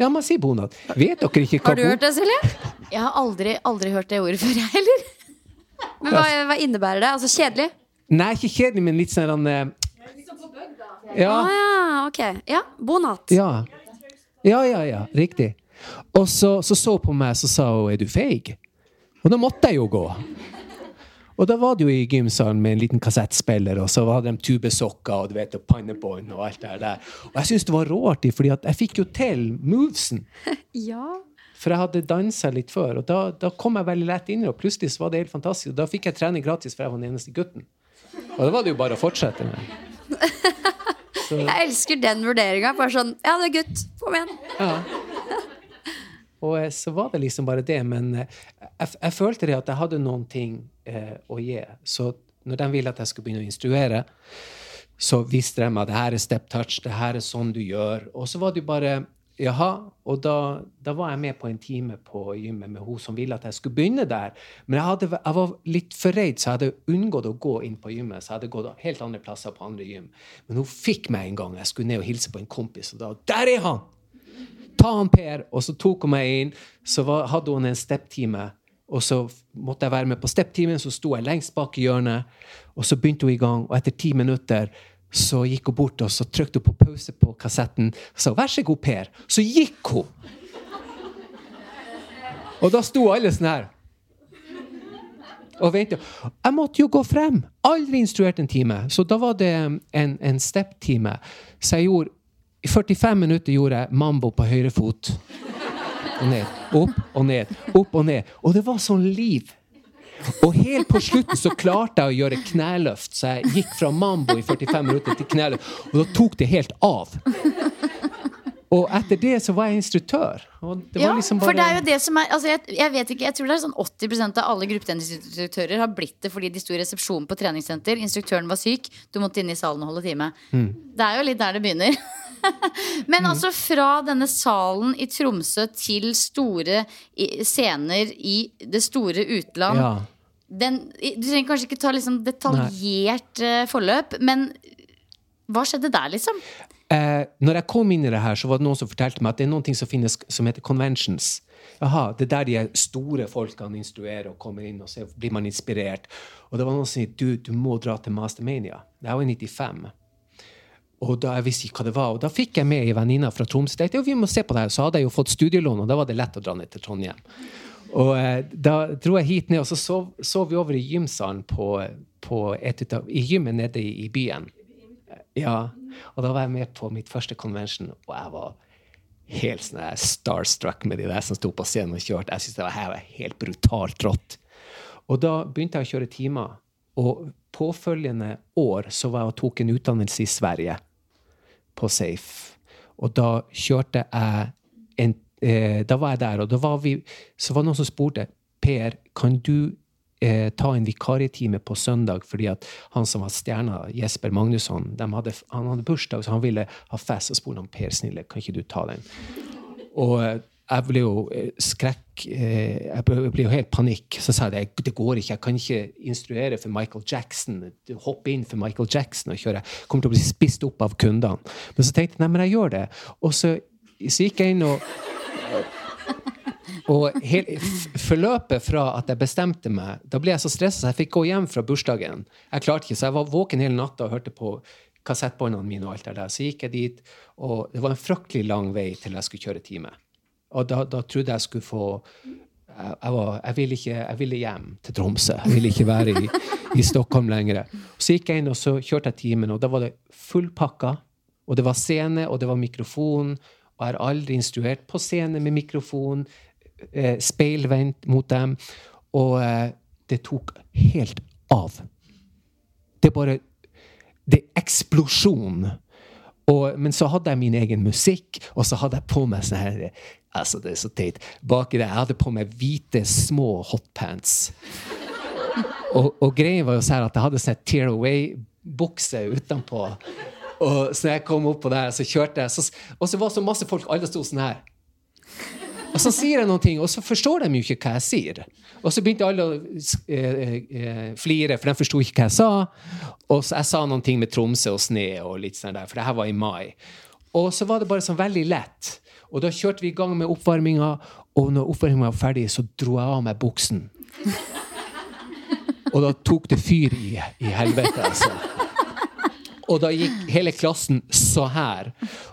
Ja, man sier bonatt Vet dere ikke
hva Har du hørt det, Silje?
Jeg har aldri, aldri hørt det ordet før, jeg heller.
Men hva, hva, innebærer det? Altså kjedelig?
Nei, ikke kjedelig, men litt sånn uh,
ja. Ah, ja, ok. Ja, Bonat.
Ja. ja, ja, ja. Riktig. Og så så, så på meg så sa hun 'er du feig'? Og da måtte jeg jo gå. Og da var det jo i gymsalen med en liten kassettspiller, og så hadde de tubesokker og du vet, og pannebånd og alt det der. Og jeg syntes det var råartig, fordi at jeg fikk jo til movesen. [LAUGHS]
ja.
For jeg hadde dansa litt før, og da, da, kom jeg veldig lett inn. Og plutselig så var det helt fantastisk. Og da fikk jeg trening gratis, for jeg var den eneste gutten. Og da var det jo bare å fortsette med.
Så. Jeg elsker den vurderinga. Bare sånn Ja, det er gutt. Kom igjen. Ja.
Og eh, så var det liksom bare det. Men eh, jeg, jeg følte det at jeg hadde noen ting eh, å gi. Så når de ville at jeg skulle begynne å instruere, så visste de at det her er step touch, det her er sånn du gjør. Og så var det jo bare Jaha. Og da, da, var jeg med på en time på gymmet med hun som ville at jeg skulle begynne der. Men jeg, hadde, jeg var litt for redd, så jeg hadde unngått å gå inn på gymmet. Så jeg hadde gått helt andre plasser på andre gym. Men hun fikk meg en gang. Jeg skulle ned og hilse på en kompis, og da Der er han! Ta han, Per! Og så tok hun meg inn. Så var, hadde hun en step-time. Og så måtte jeg være med på step-timen, så sto jeg lengst bak i hjørnet. Og så begynte hun i gang, og etter ti minutter så gikk hun bort og så trykte hun på pause på kassetten og sa 'vær så god, Per'. Så gikk hun! Og da sto alle sånn her. Og ventet. Jeg måtte jo gå frem. Aldri instruert en time. Så da var det en, en step-time. Så jeg gjorde I 45 minutter gjorde jeg mambo på høyre fot. Og ned. Opp og ned. Opp og ned. Og det var sånn liv. Og helt på slutten så klarte jeg å gjøre kneløft, så jeg gikk fra mambo i 45 minutter til kneløft. Og da tok det helt av. Og etter det så var jeg instruktør.
ja, liksom bare... for det er jo det som er altså jeg, jeg, vet ikke, jeg tror det er sånn 80% av alle gruppetreningsinstruktører har blitt det fordi de sto i resepsjonen på treningssenter. Instruktøren var syk, du måtte inn i salen og holde time. Mm. Det er jo litt der det begynner. [LAUGHS] Men mm. altså fra denne salen i Tromsø til store scener i det store utland. Ja. Den, du trenger kanskje ikke ta liksom detaljert Nei. Eh, forløp, men hva skjedde der, liksom?
Eh, når jeg kom inn i det her, så var det noen som fortalte meg at det er noe som finnes som heter conventions. Jaha, det er der de store folkene instruerer og kommer inn, og så blir man inspirert. Og det var noen som sa du, du må dra til Mastermania. Det var i 95. Og da jeg visste ikke hva det var. Og da fikk jeg med ei venninne fra Tromsø. tenkte vi må se på det her. Så hadde jeg jo fått studielån, og da var det lett å dra ned til Trondheim. Og eh, da dro jeg hit ned, og så sov, sov vi over i gymsalen på, på et i gymmet nede i, i byen. Ja, og da var jeg med på mitt første convention, og jeg var helt sånn starstruck med de der som sto på scenen og kjørte. Jeg syntes det var, her helt brutalt rått. Og da begynte jeg å kjøre timer. Og påfølgende år så var jeg og tok en utdannelse i Sverige, på Safe. Og da kjørte jeg en eh, Da var jeg der, og da var vi Så var det noen som spurte Per, kan du eh, ta en vikarietime på søndag fordi at han som var stjerna, Jesper Magnusson, hadde, han hadde bursdag, så han ville ha fest. Og spurte om Per Snille, kan ikke du ta den? Og eh, jeg ble jo eh, skrekk eh, Jeg ble jo helt panikk. Så sa jeg det går ikke. Jeg kan ikke instruere for Michael Jackson. Hoppe inn for Michael Jackson og kjøre. Jeg kommer til å bli spist opp av kundene. Men så tenkte jeg nei, men jeg gjør det. Og så, så gikk jeg inn og Og forløpet fra at jeg bestemte meg Da ble jeg så stressa så jeg fikk gå hjem fra bursdagen. Jeg klarte ikke, så jeg var våken hele natta og hørte på kassettbåndene mine. og alt det der. Så gikk jeg dit, og det var en fryktelig lang vei til jeg skulle kjøre time. Og da, da trodde jeg skulle få jeg, jeg, var, jeg, ville ikke, jeg ville hjem til Tromsø. Jeg ville ikke være i, i Stockholm lenger. Så gikk jeg inn og så kjørte jeg timen, og da var det fullpakka. Og det var scene, og det var mikrofon. Og jeg har aldri instruert på scene med mikrofon. Eh, speilvendt mot dem. Og eh, det tok helt av. Det er bare Det er eksplosjon. Og, men så hadde jeg min egen musikk, og så hadde jeg på meg sånn her Altså, det er så teit. Baki der, jeg hadde på meg hvite, små hotpants. Og, og greia var jo sånn at jeg hadde sånn tear away-bukse utenpå. Og så jeg kom opp oppå der, så kjørte jeg, så, og så var det så masse folk, alle sto sånn her. Og så sier jeg noen ting, og så forstår de jo ikke hva jeg sier. Og så begynte alle å eh, eh, flire, for de forsto ikke hva jeg sa. Og så jeg sa noen ting med Tromsø og sne og litt sånn der, for det her var i mai. Og så var det bare sånn veldig lett. Og da kjørte vi i gang med oppvarminga, og når oppvarminga var ferdig, så dro jeg av meg buksen. Og da tok det fyr i, i helvete, altså. Og da gikk hele klassen så her.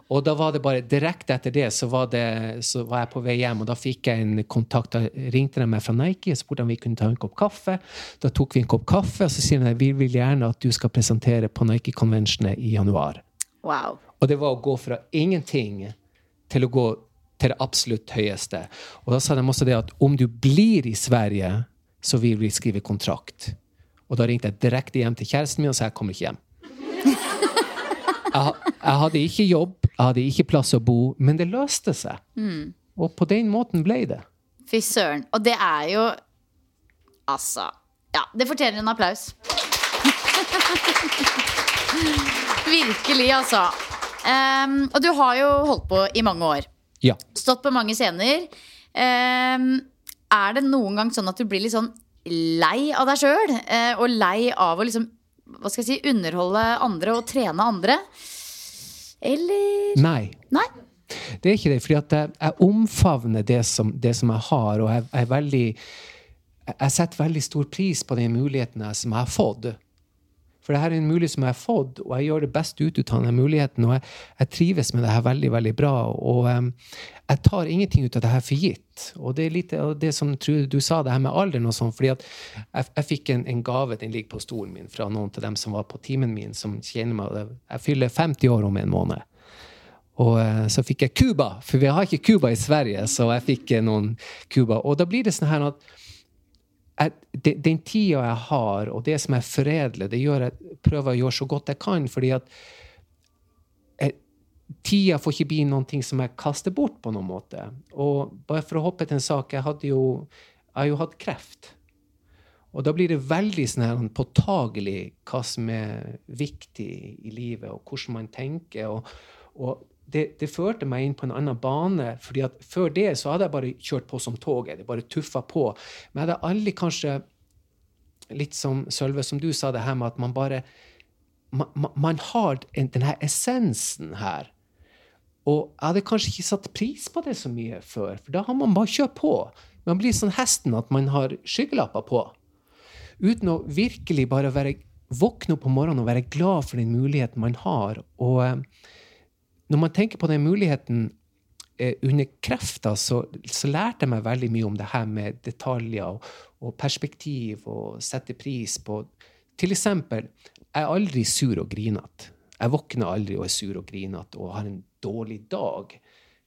Og da var det bare direkte etter det så var, det, så var jeg på vei hjem, og da fikk jeg en kontakt. Da ringte de meg fra Nike og spurte om vi kunne ta en kopp kaffe. Da tok vi en kopp kaffe, og så sier de vi vil gjerne at du skal presentere på Nike-konvensjonen i januar.
Wow.
Og det var å gå fra ingenting til å gå til det absolutt høyeste. Og da sa de også det at om du blir i Sverige, så vil vi skrive kontrakt. Og da ringte jeg direkte hjem til kjæresten min og sa jeg kommer ikke hjem. Jeg, jeg hadde ikke jobb, jeg hadde ikke plass å bo, men det løste seg.
Mm.
Og på den måten ble det.
Fy søren. Og det er jo Altså. Ja, det fortjener en applaus. [LAUGHS] Virkelig, altså. Um, og du har jo holdt på i mange år.
Ja.
Stått på mange scener. Um, er det noen gang sånn at du blir litt sånn lei av deg sjøl? og lei av å liksom hva skal jeg si, underholde andre og trene andre? Eller
Nei.
Nei?
Det er ikke det, fordi jeg, jeg omfavner det som, det som jeg har, og jeg, jeg veldig jeg, jeg setter veldig stor pris på de mulighetene som jeg har fått. For det her er en mulighet som jeg har fått, og jeg gjør det best ut av denne muligheten. Og jeg, jeg trives med det her veldig, veldig bra. Og um, jeg tar ingenting ut av det her for gitt. Og det er litt det som du sa, det her med alderen og sånn. fordi at jeg, jeg fikk en, en gave, den ligger på stolen min, fra noen av dem som var på timen min, som kjenner meg. Jeg fyller 50 år om en måned. Og eh, så fikk jeg Cuba, for vi har ikke Cuba i Sverige. Så jeg fikk eh, noen Cuba. Og da blir det sånn her at jeg, de, den tida jeg har, og det som jeg foredler, det gjør jeg prøver å gjøre så godt jeg kan. fordi at jeg, tida får ikke bli ting som jeg kaster bort på noen måte. Og bare for å hoppe til en sak, jeg hadde jo, jeg har jo hatt kreft. Og da blir det veldig sånn påtagelig hva som er viktig i livet, og hvordan man tenker. og, og det, det førte meg inn på en annen bane. fordi at Før det så hadde jeg bare kjørt på som toget. det bare tuffa på. Men jeg hadde aldri kanskje Litt som Sølve, som du sa, det her med at man bare Man, man, har en, den her essensen her. Og jeg hadde kanskje ikke satt pris på det så mye før, for da har man bare kjørt på. Man blir sånn hesten at man har skyggelapper på. Uten å virkelig bare være, våkne opp om morgenen og være glad for den muligheten man har. Og eh, når man tenker på den muligheten eh, under krefter, så, så lærte jeg meg veldig mye om det her med detaljer og, og perspektiv og sette pris på Til eksempel, jeg er aldri sur og grinete. Jeg våkner aldri og er sur og grinete og har en dårlig dag.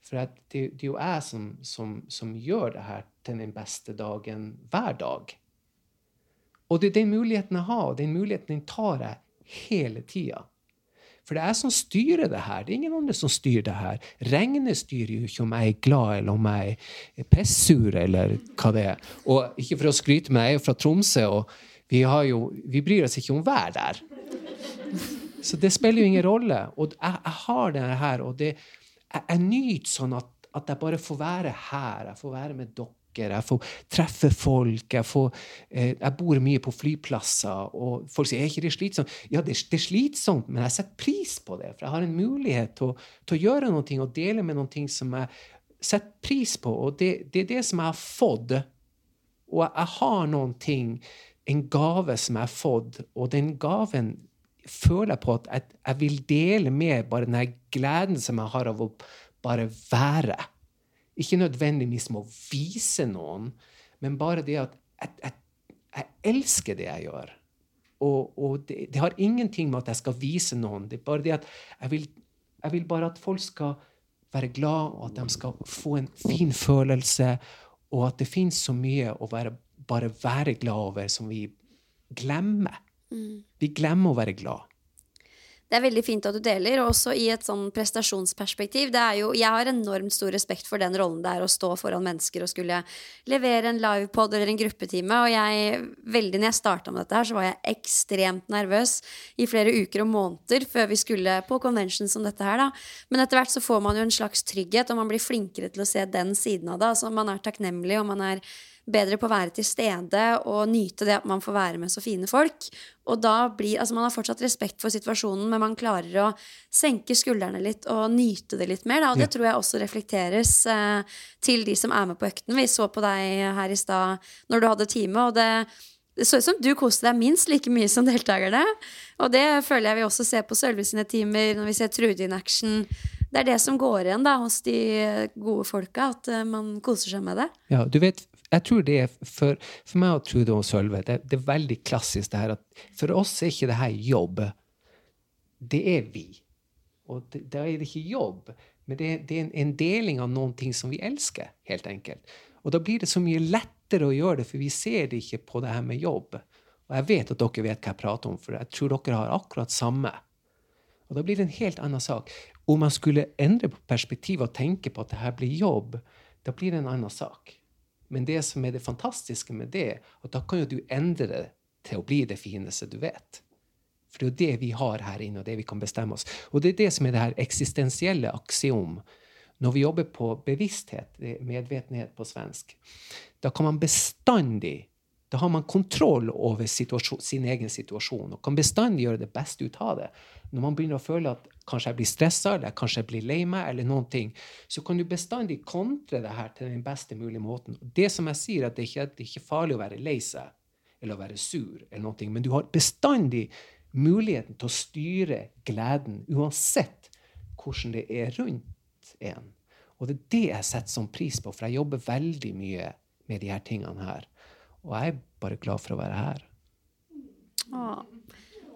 For det, det er jo jeg som, som, som gjør det her til den beste dagen hver dag. Og det er den muligheten jeg har, og den muligheten den tar jeg hele tida. For det er jeg som styrer det her. Det er ingen andre som styrer det her. Regnet styrer jo ikke om jeg er glad, eller om jeg er pissur, eller hva det er. Og ikke for å skryte, men jeg er jo fra Tromsø, og vi, jo, vi bryr oss ikke om vær der. Så det spiller jo ingen rolle. Og jeg, jeg har det her, og det, jeg, jeg nyter sånn at, at jeg bare får være her. Jeg får være med dere. Jeg får treffe folk. Jeg, får, eh, jeg bor mye på flyplasser, og folk sier er ikke det slitsomt. Ja, det, det er slitsomt, men jeg setter pris på det. For jeg har en mulighet til, til å gjøre noe og dele med noe som jeg setter pris på, og det, det er det som jeg har fått. Og jeg har noen ting, en gave som jeg har fått, og den gaven føler jeg på at jeg, jeg vil dele med bare den gleden som jeg har av å bare være. Ikke nødvendigvis med å vise noen, men bare det at jeg, jeg, jeg elsker det jeg gjør. Og, og det, det, har ingenting med at jeg skal vise noen. Det er bare det at jeg vil, jeg vil bare at folk skal være glad, og at de skal få en fin følelse, og at det fins så mye å være, bare være glad over som vi glemmer.
Mm.
Vi glemmer å være glad.
Det er veldig fint at du deler, og også i et sånn prestasjonsperspektiv. Det er jo, jeg har enormt stor respekt for den rollen det er å stå foran mennesker og skulle levere en livepod eller en gruppetime. Og jeg, veldig når jeg starta med dette her, så var jeg ekstremt nervøs i flere uker og måneder før vi skulle på convention som dette her, da. Men etter hvert så får man jo en slags trygghet, og man blir flinkere til å se den siden av det. Altså man er takknemlig, og man er bedre på å være til stede og nyte det at man får være med så fine folk. Og da blir, altså Man har fortsatt respekt for situasjonen, men man klarer å senke skuldrene litt og nyte det litt mer. Da. Og det tror jeg også reflekteres eh, til de som er med på økten. Vi så på deg her i stad når du hadde time, og det det så ut som du koste deg minst like mye som deltakerne. Og det føler jeg vi også ser på Sølve sine timer, når vi ser Trude in action. Det er det som går igjen da hos de gode folka, at eh, man koser seg med det.
Ja, du vet, jeg tror det er for, for meg og Trude og Sølve det, det, er veldig klassisk det her at for oss er ikke det her jobb. Det er vi. Og da er det ikke jobb, men det, det er en, en, deling av noen ting som vi elsker, helt enkelt. Og da blir det så mye lettere å gjøre det, for vi ser det ikke på det her med jobb. Og jeg vet at dere vet hva jeg prater om, for jeg tror dere har akkurat samme. Og da blir det en helt annen sak. Om man skulle endre på perspektivet og tenke på at det her blir jobb, da blir det en annen sak. Men det som er det fantastiske med det, at da kan jo du endre det til å bli det fineste du vet. For det er jo det vi har her inne, og det vi kan bestemme oss. Og det er det som er det her eksistensielle aksiom. Når vi jobber på bevissthet, medvetenhet på svensk, da kan man bestandig da har man kontroll over sin egen situasjon og kan bestandig gjøre det beste ut av det. Når man begynner å føle at kanskje jeg blir stressa, eller kanskje jeg blir lei meg, eller noen ting, så kan du bestandig kontre det her til den beste mulige måten. Det som jeg sier, at det ikke det er ikke farlig å være lei seg eller å være sur, eller noe, men du har bestandig muligheten til å styre gleden, uansett hvordan det er rundt en. Og det er det jeg setter sånn pris på, for jeg jobber veldig mye med de her tingene her. Og jeg er bare glad for å være her.
Åh.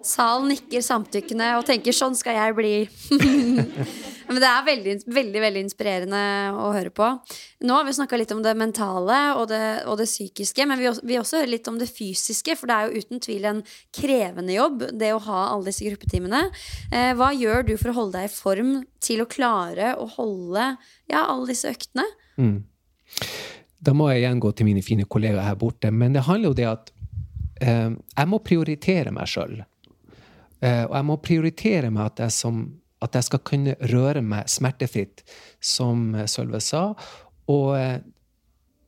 Salen nikker samtykkende og tenker 'sånn skal jeg bli'. [LAUGHS] Men det er veldig, veldig veldig inspirerende å høre på. Nå har vi snakka litt om det mentale og det, og det psykiske, men vi vi også hører litt om det fysiske. For det er jo uten tvil en krevende jobb, det å ha alle disse gruppetimene. Eh, hva gjør du for å holde deg i form til å klare å holde ja, alle disse øktene? Mm.
Da må jeg igjen gå til mine fine kollegaer her borte. Men det handler jo det at eh, jeg må prioritere meg sjøl. Eh, og jeg må prioritere meg at jeg, som, at jeg, skal kunne røre meg smertefritt, som Sølve sa. Og eh,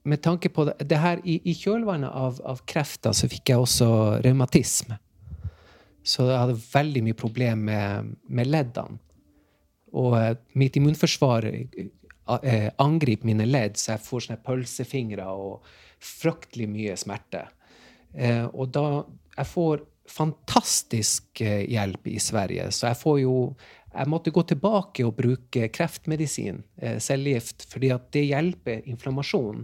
med tanke på det, det her, i, i kjølvannet av, av, krefter så fikk jeg også revmatisme. Så jeg hadde veldig mye problem med, med leddene. Og eh, mitt immunforsvar eh, angriper mine ledd, så jeg får sånne pølsefingre og fryktelig mye smerte. Eh, og da Jeg får fantastisk eh, hjelp i Sverige, så jeg får jo jeg måtte gå tilbake og bruke kreftmedisin, eh, cellegift, fordi at det hjelper inflammasjon.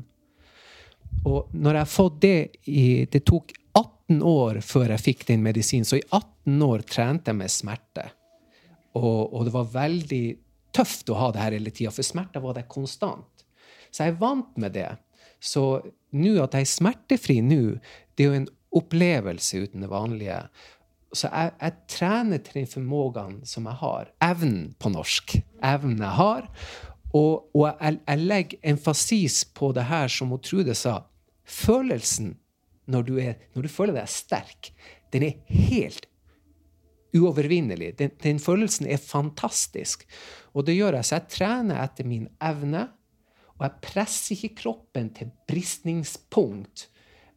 Og når jeg har fått det i Det tok 18 år før jeg fikk den medisinen, så i 18 år trente jeg med smerte. Og, og det var veldig tøft å ha det her hele tida, for smerta var det konstant. Så jeg er vant med det. Så nå at jeg er smertefri nå, det er jo en opplevelse uten det vanlige. Så jeg, jeg trener til den formågen som jeg har. Evnen på norsk. Evnen jeg har. Og, og jeg, jeg, legger emfasis på det her som Trude sa. Følelsen når du, er, når du føler deg sterk, den er helt uovervinnelig. Den, den, følelsen er fantastisk. Og det gjør jeg. Så jeg trener etter min evne. Og jeg presser ikke kroppen til bristningspunkt.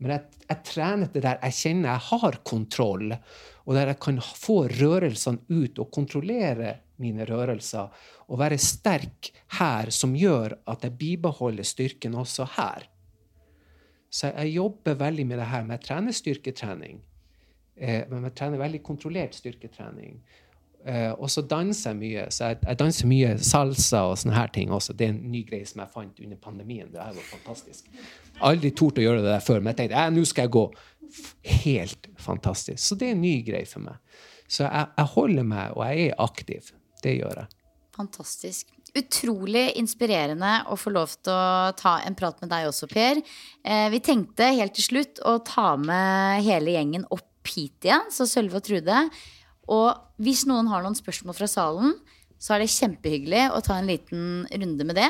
Men jeg, jeg trener det der jeg kjenner jeg har kontroll, og der jeg kan få rørelsene ut og kontrollere mine rørelser. Og være sterk her, som gjør at jeg bibeholder styrken også her. Så jeg jobber veldig med det her med trenerstyrketrening. Eh, men jeg trener veldig kontrollert styrketrening. Eh, og så danser jeg mye. Så jeg, jeg, danser mye salsa og sånne her ting også. Det er en ny greie som jeg fant under pandemien. Det var fantastisk. Aldri tort å gjøre det der før, men jeg tenkte ja, nå skal jeg gå. Helt fantastisk. Så det er en ny greie for meg. Så jeg, jeg holder meg, og jeg er aktiv. Det gjør jeg.
Fantastisk. Utrolig inspirerende å få lov til å ta en prat med deg også, Per. Eh, vi tenkte helt til slutt å ta med hele gjengen opp hit igjen, så Sølve og Trude. Og hvis noen har noen spørsmål fra salen, så er det kjempehyggelig å ta en liten runde med det.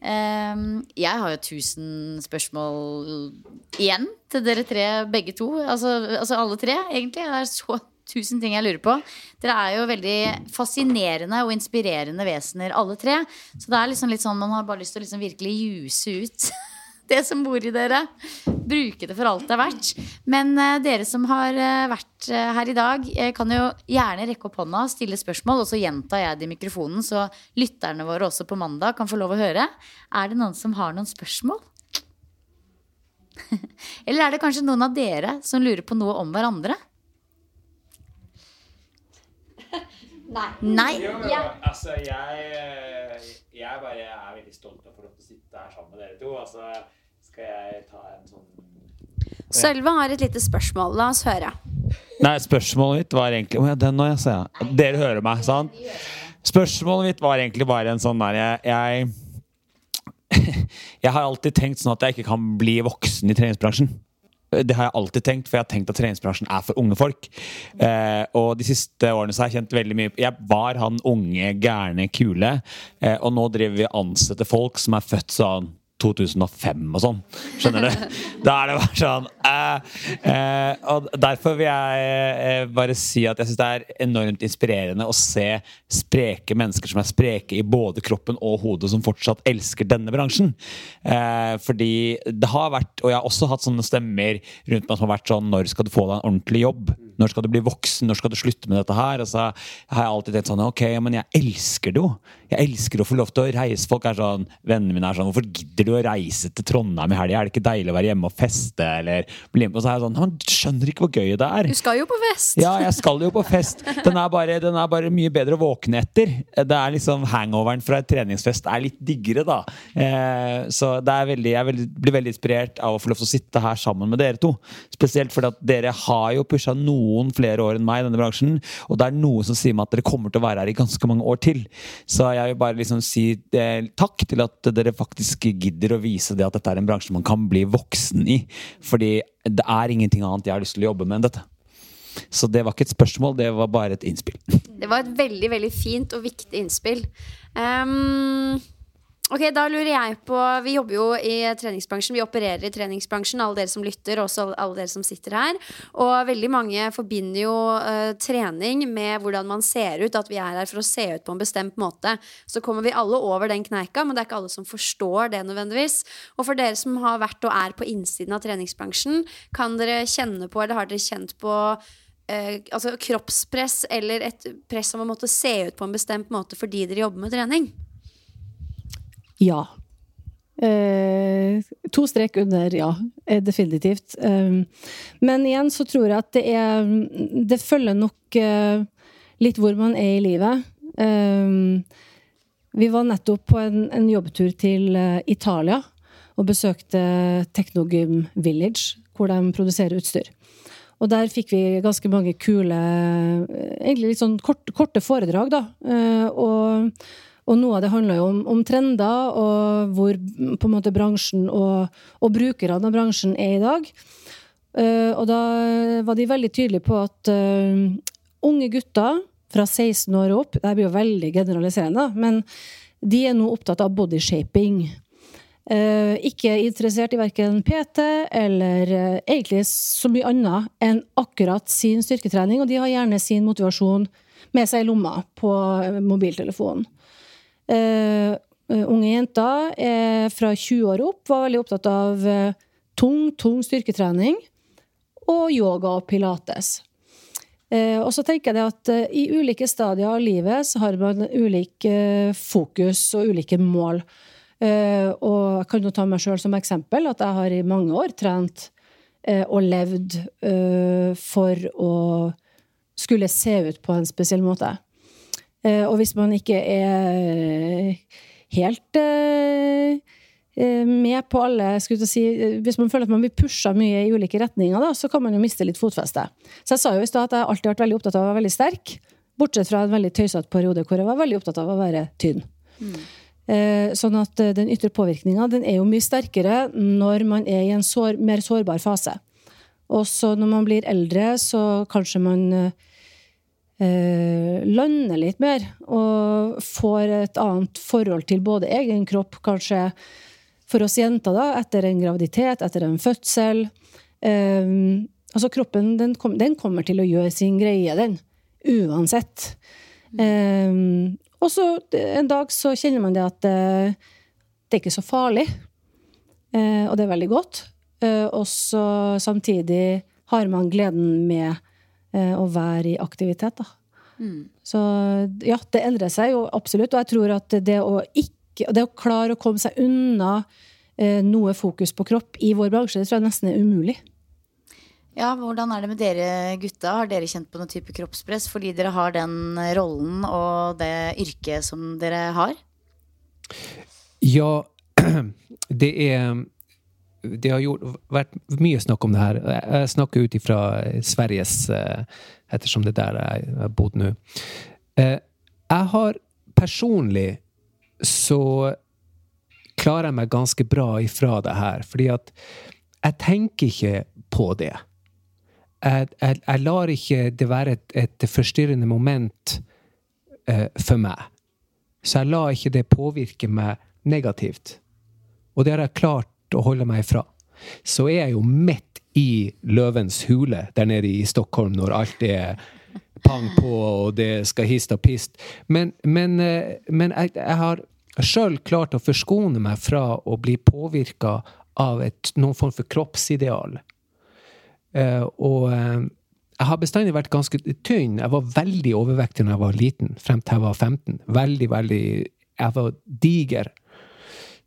Ehm, jeg har jo tusen spørsmål igjen til dere tre, begge to. Altså, altså alle tre, egentlig. Det er så tusen ting jeg lurer på. Dere er jo veldig fascinerende og inspirerende vesener, alle tre. Så det er liksom litt sånn man har bare lyst til å liksom virkelig juse ut [LAUGHS] det som bor i dere. Bruke det for alt det er verdt. Men uh, dere som har uh, vært uh, her i dag, kan jo gjerne rekke opp hånda og stille spørsmål. Og så gjentar jeg det i mikrofonen, så lytterne våre også på mandag kan få lov å høre. Er det noen som har noen spørsmål? [LAUGHS] Eller er det kanskje noen av dere som lurer på noe om hverandre? [LAUGHS]
Nei.
Nei.
Jo, jo, altså, jeg, jeg bare er veldig stolt av å få lov til å sitte her sammen med dere to. Altså, skal jeg ta en sånn
Sølve har et lite spørsmål. La oss høre.
Nei, spørsmålet mitt var egentlig Å ja, den nå, ja. Dere hører meg, sant? Spørsmålet mitt var egentlig bare en sånn der Jeg, jeg, [LAUGHS] jeg har alltid tenkt sånn at jeg ikke kan bli voksen i treningsbransjen. Det har jeg alltid tenkt, for jeg har tenkt at treningsbransjen er for unge folk. Eh, og de siste årene så har jeg kjent veldig mye Jeg var han unge, gærne, kule. Eh, og nå driver vi og ansetter folk som er født sånn 2005 og sånn. Skjønner du? [LAUGHS] Da er det bare sånn eh, eh, Og derfor vil jeg eh, bare si at jeg syns det er enormt inspirerende å se spreke mennesker som er spreke i både kroppen og hodet, som fortsatt elsker denne bransjen. Eh, fordi det har vært, og jeg har også hatt sånne stemmer rundt meg som har vært sånn Når skal du få deg en ordentlig jobb? Når skal du bli voksen? Når skal du slutte med dette her? Og så har jeg alltid tenkt sånn Ok, men jeg elsker det jo. Jeg elsker å få lov til å reise. Folk er sånn, Vennene mine er sånn Hvorfor gidder du å reise til Trondheim i helga? Er det ikke deilig å være hjemme og feste? Eller bli med? Og så er jeg sånn Man skjønner ikke hvor gøy det er.
Du skal jo på fest.
Ja, jeg skal jo på fest. Den er bare, den er bare mye bedre å våkne etter. Det er liksom Hangoveren fra et treningsfest er litt diggere, da. Eh, så det veldig, jeg veldig, blir veldig inspirert av å få lov til å sitte her sammen med dere to. Spesielt fordi at dere har jo pusha noen flere år enn meg i denne bransjen. Og det er noe som sier meg at dere kommer til å være her i ganske mange år til. Så jeg vil bare liksom si eh, takk til at dere faktisk gidder å vise det at dette er en bransje man kan bli voksen i. Fordi det er ingenting annet jeg har lyst til å jobbe med enn dette. Så det var ikke et spørsmål, det var bare et innspill.
Det var et veldig veldig fint og viktig innspill. Um, ok, Da lurer jeg på Vi jobber jo i treningsbransjen. Vi opererer i treningsbransjen, alle dere som lytter, og også alle dere som sitter her. Og veldig mange forbinder jo uh, trening med hvordan man ser ut, at vi er her for å se ut på en bestemt måte. Så kommer vi alle over den kneika, men det er ikke alle som forstår det nødvendigvis. Og for dere som har vært og er på innsiden av treningsbransjen, kan dere kjenne på, eller har dere kjent på uh, altså kroppspress eller et press om å måtte se ut på en bestemt måte fordi dere jobber med trening?
Ja. Eh, to strek under ja, eh, definitivt. Eh, men igjen så tror jeg at det er Det følger nok eh, litt hvor man er i livet. Um, vi var nettopp på en, en jobbtur til uh, Italia og besøkte Technogym Village, hvor de produserer utstyr. Og der fikk vi ganske mange kule, egentlig litt sånn kort, korte foredrag, da. Og og noe av det handler jo om, om, trender, og hvor på en måte bransjen og, og brukerne av bransjen er i dag. Uh, og da var de veldig tydelige på at uh, unge gutter fra 16 år og opp Det blir jo veldig generaliserende, men de er nå opptatt av bodyshaping. Uh, ikke interessert i verken PT eller uh, egentlig så mye annet enn akkurat sin styrketrening, og de har gjerne sin motivasjon med seg i lomma på mobiltelefonen. Uh, unge jenter uh, fra 20 år opp var veldig opptatt av uh, tung, tung styrketrening og yoga og pilates. Eh, og så tenker jeg at eh, i ulike stadier av livet så har man ulik eh, fokus og ulike mål. Eh, og jeg kan jo ta meg sjøl som eksempel, at jeg har i mange år trent eh, og levd eh, for å skulle se ut på en spesiell måte. Eh, og hvis man ikke er helt eh, eh, med på alle skulle si, eh, Hvis man føler at man blir pusha mye i ulike retninger, da, så kan man jo miste litt fotfeste. Så jeg sa jo i stad at jeg alltid har vært veldig opptatt av å være veldig sterk. Bortsett fra en veldig tøysete periode hvor jeg var veldig opptatt av å være tynn. Mm. sånn at eh, den ytre påvirkninga er jo mye sterkere når man er i en sår, mer sårbar fase. Og så når man blir eldre, så kanskje man eh, lander litt mer og får et annet forhold til både egen kropp, kanskje for oss jenter, da, etter en graviditet, etter en fødsel. Eh, altså kroppen den, kom, den kommer til å gjøre sin greie, den. Uansett. Eh, og så en dag så kjenner man det at eh, det er ikke så farlig. Eh, og det er veldig godt. Eh, og så samtidig har man gleden med å være i aktivitet, da. Så ja, det endrer seg jo absolutt. Og jeg tror at det å ikke Det å klare å komme seg unna eh, noe fokus på kropp i vår bransje, det tror jeg nesten er umulig.
Ja, Hvordan er det med dere gutta? Har dere kjent på noen type kroppspress fordi dere har den rollen og det yrket som dere har?
Ja, [CLEARS THROAT] det er Det har gjort, vært mye snakk om det her. Jeg snakker ut ifra Sveriges eh, Ettersom det er der jeg har bodd nå. Eh, Jeg har personlig så klarer jeg meg ganske bra ifra det her, fordi at jeg tenker ikke på det. Jeg, jeg, jeg lar ikke det være et, et forstyrrende moment uh, for meg. Så jeg lar ikke det påvirke meg negativt. Og det har jeg klart å holde meg ifra. Så er jeg jo midt i løvens hule der nede i Stockholm når alt er pang på, og det skal hist og pist. Men, men, eh, men jeg, jeg har sjøl klart å forskone meg fra å bli påvirka av et, noen form for kroppsideal. Uh, og uh, jeg har bestandig vært ganske tynn. Jeg var veldig overvektig da jeg var liten, frem til jeg var 15. Veldig, veldig Jeg var diger.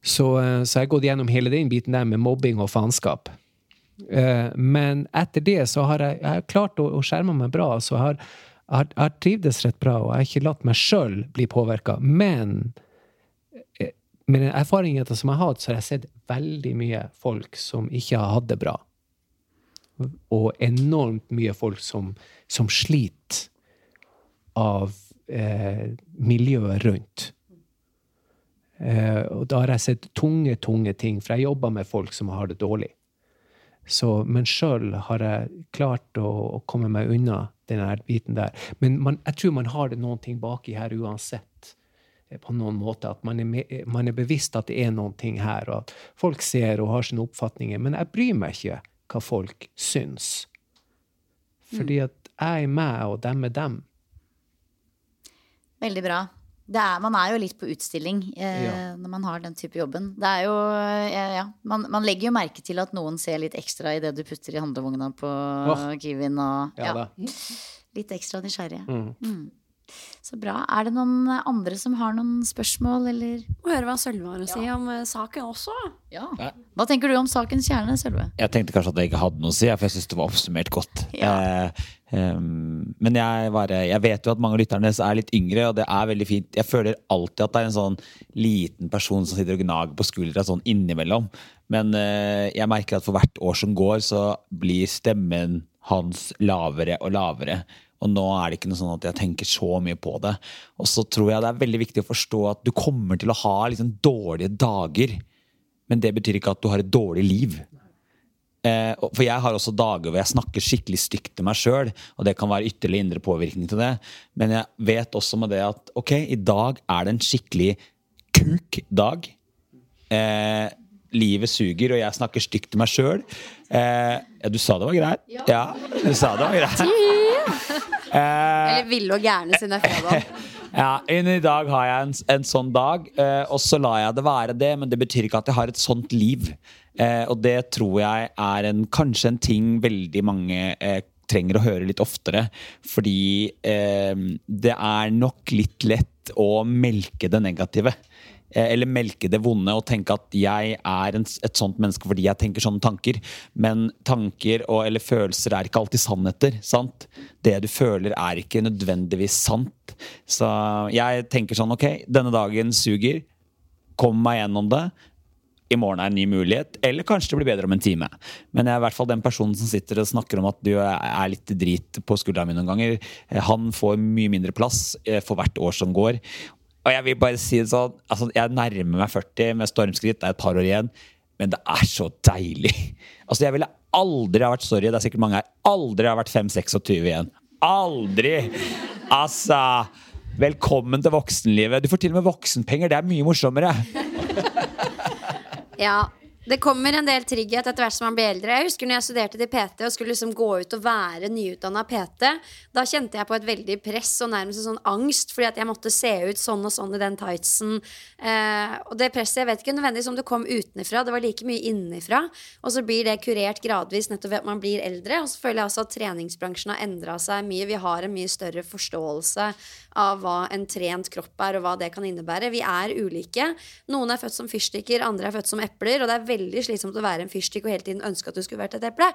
Så, eh, så jeg har gått gjennom hele den biten der med mobbing og faenskap. Eh, men etter det så har jeg, jeg har klart å, å skjerme meg bra. Så jeg har, jeg har, trivdes rett bra, og jeg har ikke latt meg sjøl bli påvirka. Men eh, med den erfaringen som jeg har hatt, så har jeg sett veldig mye folk som ikke har hatt det bra. Og enormt mye folk som, som sliter av eh, miljøet rundt. Eh, og da har jeg sett tunge, tunge ting, for jeg jobber med folk som har det dårlig. Så, men sjøl har jeg klart å, å komme meg unna den biten der. Men man, jeg tror man har det noen ting baki her uansett. eh, På noen måte. At man er, med, man er bevisst at det er noen ting her, og at folk ser og har sine oppfatninger. Men jeg bryr meg ikke hva folk syns. Fordi at jeg er meg, og dem er dem.
Veldig bra. Det er, man er jo litt på utstilling eh,
Ja.
når man har den type jobben. Det er jo, eh, ja, man, man legger jo merke til at noen ser litt ekstra i det du putter i handlevogna på
oh.
Kiwien. Og,
Ja
ja, litt ekstra nysgjerrige.
Mm.
Mm. Så bra. Er det noen andre som har noen spørsmål, eller?
Må høre hva Sølve har å si om eh, saken også.
Ja. Hva tenker du om sakens kjerne, Sølve?
Jeg tenkte kanskje at jeg ikke hadde noe å si, for jeg syns det var oppsummert godt. Eh, um, men jeg, bare, jeg vet jo at mange av lytterne er litt yngre, og det er veldig fint. Jeg føler alltid at det er en sånn liten person som sitter og gnager på skuldra sånn innimellom. Men eh, jeg merker at for hvert år som går, så blir stemmen hans lavere og lavere. Og nå er det ikke noe sånn at jeg tenker så mye på det. Og så tror jeg det er veldig viktig å forstå at du kommer til å ha liksom dårlige dager. Men det betyr ikke at du har et dårlig liv. Eh, for jeg har også dager hvor jeg snakker skikkelig stygt til meg sjøl, og det kan være ytterligere indre påvirkning til det. Men jeg vet også med det at ok, i dag er det en skikkelig kuk dag. Eh, livet suger, og jeg snakker stygt til meg sjøl. Eh, ja, du sa det var greit? Ja. du sa det var greit. Eh,
Eller ville og gærne siden det er fredag. [LAUGHS]
ja, i dag har jeg en, en sånn dag, eh, og så lar jeg det være det, men det betyr ikke at jeg har et sånt liv. Eh, og det tror jeg er en, kanskje en ting veldig mange eh, trenger å høre litt oftere. Fordi eh, det er nok litt lett å melke det negative. Eh, eller melke det vonde og tenke at jeg er en, et sånt menneske fordi jeg tenker sånne tanker. Men tanker og, eller følelser er ikke alltid sannheter. sant? Det du føler, er ikke nødvendigvis sant. Så jeg tenker sånn ok, denne dagen suger. Kom meg gjennom det. I morgen er en ny mulighet, eller kanskje det blir bedre om en time. Men jeg er i hvert fall den personen som sitter og snakker om at du er litt drit på skuldra mi noen ganger. Han får mye mindre plass eh, for hvert år som går. Og jeg vil bare si det sånn, altså Jeg nærmer meg 40 med stormskritt. Det er et par år igjen. Men det er så deilig. [LAUGHS] Altså Jeg ville aldri ha vært sorry, det er sikkert mange her, aldri ha vært 5-26 igjen. Aldri! Altså Velkommen til voksenlivet. Du får til og med voksenpenger. Det er mye morsommere.
Ja, det kommer en del trygghet etter hvert som man blir eldre. Jeg husker når jeg studerte til PT og skulle liksom gå ut og være nyutdanna PT. Da kjente jeg på et veldig press og nærmest en sånn angst fordi at jeg måtte se ut sånn og sånn i den tightsen. Eh, og det presset jeg vet ikke nødvendigvis om det kom utenfra, det var like mye innenfra. Og så blir det kurert gradvis nettopp ved at man blir eldre. Og så føler jeg også at treningsbransjen har endra seg mye. Vi har en mye større forståelse av hva en trent kropp er, og hva det kan innebære. Vi er ulike. Noen er født som fyrstikker, andre er født som epler. Og det er veldig slitsomt å være en fyrstikk og hele tiden ønske at du skulle vært et eple.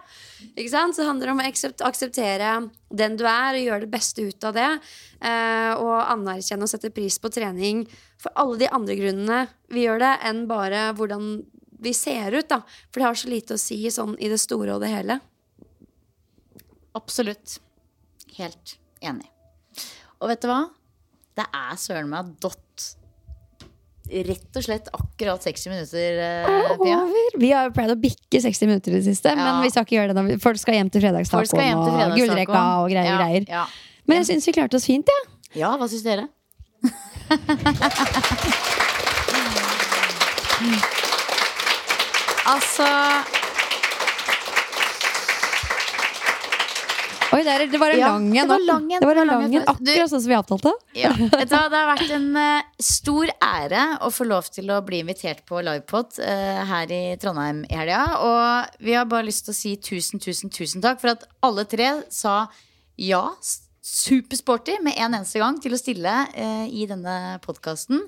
Ikke sant? Så det handler om å akseptere den du er, og gjøre det beste ut av det. Eh, og anerkjenne og sette pris på trening for alle de andre grunnene vi gjør det, enn bare hvordan vi ser ut. da. For det har så lite å si sånn i det store og det hele.
Absolutt. Helt enig. Og vet du hva? Det er søren meg dott rett og slett akkurat 60 minutter, eh, Pia.
Vi har jo pleid å bikke 60 minutter i det siste, men vi skal ikke gjøre det når folk skal hjem til fredagstacoen og gullrekka og greier.
Ja,
greier.
ja.
Men jeg syns vi klarte oss fint, jeg. Ja.
Ja, hva syns dere? [LAUGHS] altså
Oi, der, det var en
Ja,
lang
det
en.
var
nå.
lang
Det var en lang en, akkurat sånn som vi avtalte.
Ja, Det har vært en uh, stor ære å få lov til å bli invitert på livepod uh, her i Trondheim i helga. Og vi har bare lyst til å si tusen, tusen, tusen takk for at alle tre sa ja. Supersporty med en eneste gang til å stille eh, i denne podkasten.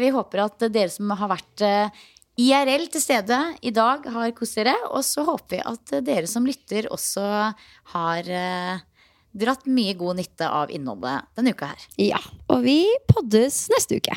vi håper at dere som har vært eh, IRL til stede i dag, har kost dere. Og så håper vi at dere som lytter, også har eh, dratt mye god nytte av innholdet denne uka her.
Ja, og vi poddes neste uke.